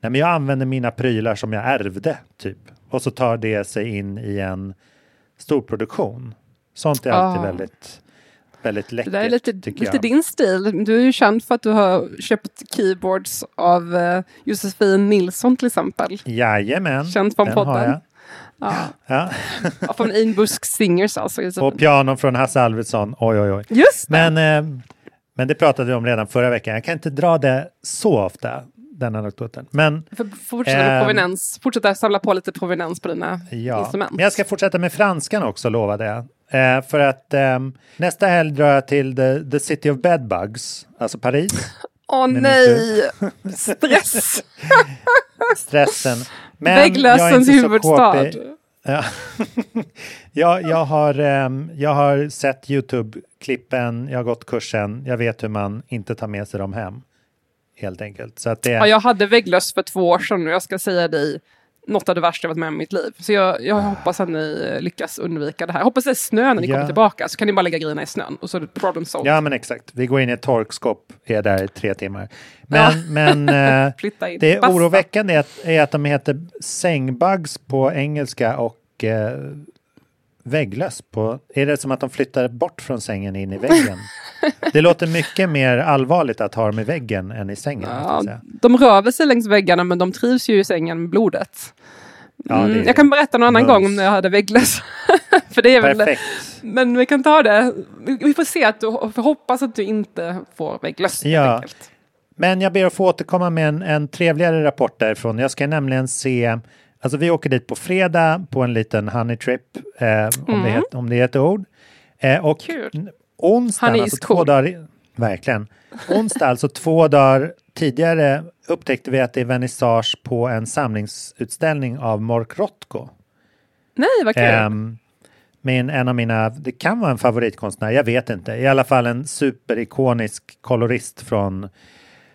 [SPEAKER 2] nej men jag använder mina prylar som jag ärvde typ. Och så tar det sig in i en stor produktion. Sånt är alltid
[SPEAKER 1] Ah.
[SPEAKER 2] väldigt, väldigt
[SPEAKER 1] Det
[SPEAKER 2] läckert
[SPEAKER 1] där är lite, lite din stil. Du är ju känd för att du har köpt keyboards av eh, Josefin Nilsson till exempel.
[SPEAKER 2] Jajamän,
[SPEAKER 1] Känd från
[SPEAKER 2] den har
[SPEAKER 1] podden.
[SPEAKER 2] jag.
[SPEAKER 1] Ja.
[SPEAKER 2] Ja.
[SPEAKER 1] Från Inbusk Singers alltså.
[SPEAKER 2] Och pianon från Hasse Alfredsson, oj oj oj.
[SPEAKER 1] Just det!
[SPEAKER 2] Men, eh, men det pratade vi om redan förra veckan. Jag kan inte dra det så ofta, den anekdoten. Men
[SPEAKER 1] fortsätta
[SPEAKER 2] Ehm.
[SPEAKER 1] provenens. Fortsätta samla på lite provenens på dina
[SPEAKER 2] Ja,
[SPEAKER 1] instrument.
[SPEAKER 2] men jag ska fortsätta med franskan också, lovade jag. Eh, för att ehm, nästa helg drar jag till the, the City of Bedbugs, alltså Paris.
[SPEAKER 1] Åh
[SPEAKER 2] min
[SPEAKER 1] nej! Stress!
[SPEAKER 2] Stressen. Men så
[SPEAKER 1] huvudstad.
[SPEAKER 2] Ja. jag, jag, har, ehm, jag har sett YouTube-klippen, jag har gått kursen, jag vet hur man inte tar med sig dem hem. Helt enkelt. Så att det,
[SPEAKER 1] Ja, jag hade vägglöss för två år sedan och jag ska säga dig något av det värsta jag varit med om i mitt liv. Så jag, jag hoppas att ni lyckas undvika det här. Hoppas det är snö när ni
[SPEAKER 2] Ja.
[SPEAKER 1] kommer tillbaka så kan ni bara lägga grejerna i snön och så är det problem solved.
[SPEAKER 2] Ja, men exakt. Vi går in i ett torkskåp, är där i tre timmar. Men, men eh, det
[SPEAKER 1] Basta.
[SPEAKER 2] oroväckande är att, är att de heter sängbugs på engelska och eh, vägglöss på... Är det som att de flyttar bort från sängen in i väggen? det låter mycket mer allvarligt att ha dem i väggen än i sängen.
[SPEAKER 1] Ja, de rör sig längs väggarna men de trivs ju i sängen med blodet. Mm, jag kan berätta någon annan
[SPEAKER 2] mums.
[SPEAKER 1] gång om när jag hade vägglöss. för det är väl... Men vi kan ta det. Vi får se att du hoppas att du inte får vägglöss.
[SPEAKER 2] Ja. Men jag ber att få återkomma med en, en trevligare rapport därifrån. Jag ska nämligen se, alltså vi åker dit på fredag på en liten honey trip, eh, om, det het, om det är ett ord. Eh, och
[SPEAKER 1] Mm. Kul.
[SPEAKER 2] onsdagen, alltså två
[SPEAKER 1] cool.
[SPEAKER 2] dagar, verkligen. Onsdag, alltså två dagar tidigare upptäckte vi att det är vernissage på en samlingsutställning av Mork Rothko.
[SPEAKER 1] Nej, vad kul.
[SPEAKER 2] Med en, en av mina, det kan vara en favoritkonstnär, jag vet inte. I alla fall en superikonisk kolorist från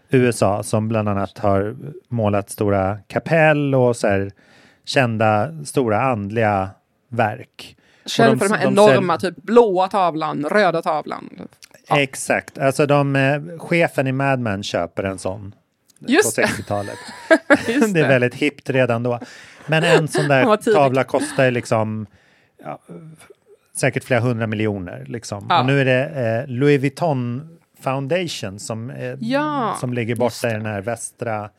[SPEAKER 2] USA som bland annat har målat stora kapell och så här kända stora andliga verk. De-
[SPEAKER 1] för de här
[SPEAKER 2] de
[SPEAKER 1] enorma, typ blåa tavlan, röda tavlan. Ja.
[SPEAKER 2] Exakt, alltså de, eh, chefen i Mad Men köper en sån
[SPEAKER 1] Just
[SPEAKER 2] på
[SPEAKER 1] det.
[SPEAKER 2] 60-talet.
[SPEAKER 1] Just
[SPEAKER 2] det är väldigt hippt redan då. Men en sån där tavla kostar liksom ja, säkert flera hundra miljoner. Liksom.
[SPEAKER 1] Ja.
[SPEAKER 2] Och nu är det eh, Louis Vuitton Foundation som, eh,
[SPEAKER 1] Ja,
[SPEAKER 2] som ligger borta i den här västra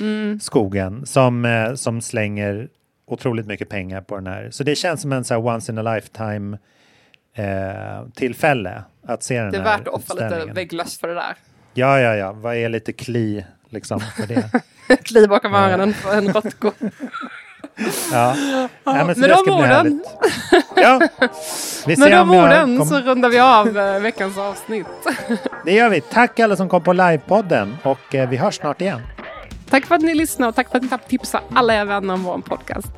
[SPEAKER 1] Mm.
[SPEAKER 2] skogen som, eh, som slänger otroligt mycket pengar på den här. Så det känns som en så här once in a lifetime eh, tillfälle att se den
[SPEAKER 1] Det är
[SPEAKER 2] här
[SPEAKER 1] värt att offra lite vägglöss för det där.
[SPEAKER 2] Ja, ja, ja. Vad är lite kli liksom för det?
[SPEAKER 1] Kli bakom öronen på en råttko.
[SPEAKER 2] Ja. Nej, men så
[SPEAKER 1] med de orden.
[SPEAKER 2] Ja, vi
[SPEAKER 1] Med de orden
[SPEAKER 2] kom...
[SPEAKER 1] så rundar vi av eh, veckans avsnitt.
[SPEAKER 2] Det gör vi. Tack alla som kom på livepodden och eh, vi hörs snart igen.
[SPEAKER 1] Tack för att ni lyssnar och tack för att ni tipsar alla era vänner om vår podcast.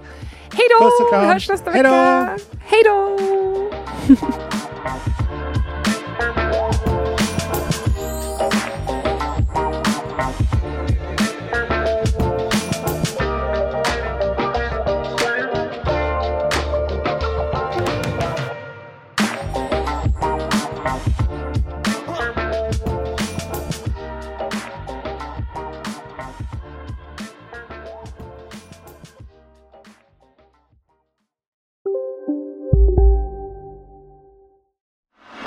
[SPEAKER 1] Hej då! Vi hörs nästa vecka. Hej då!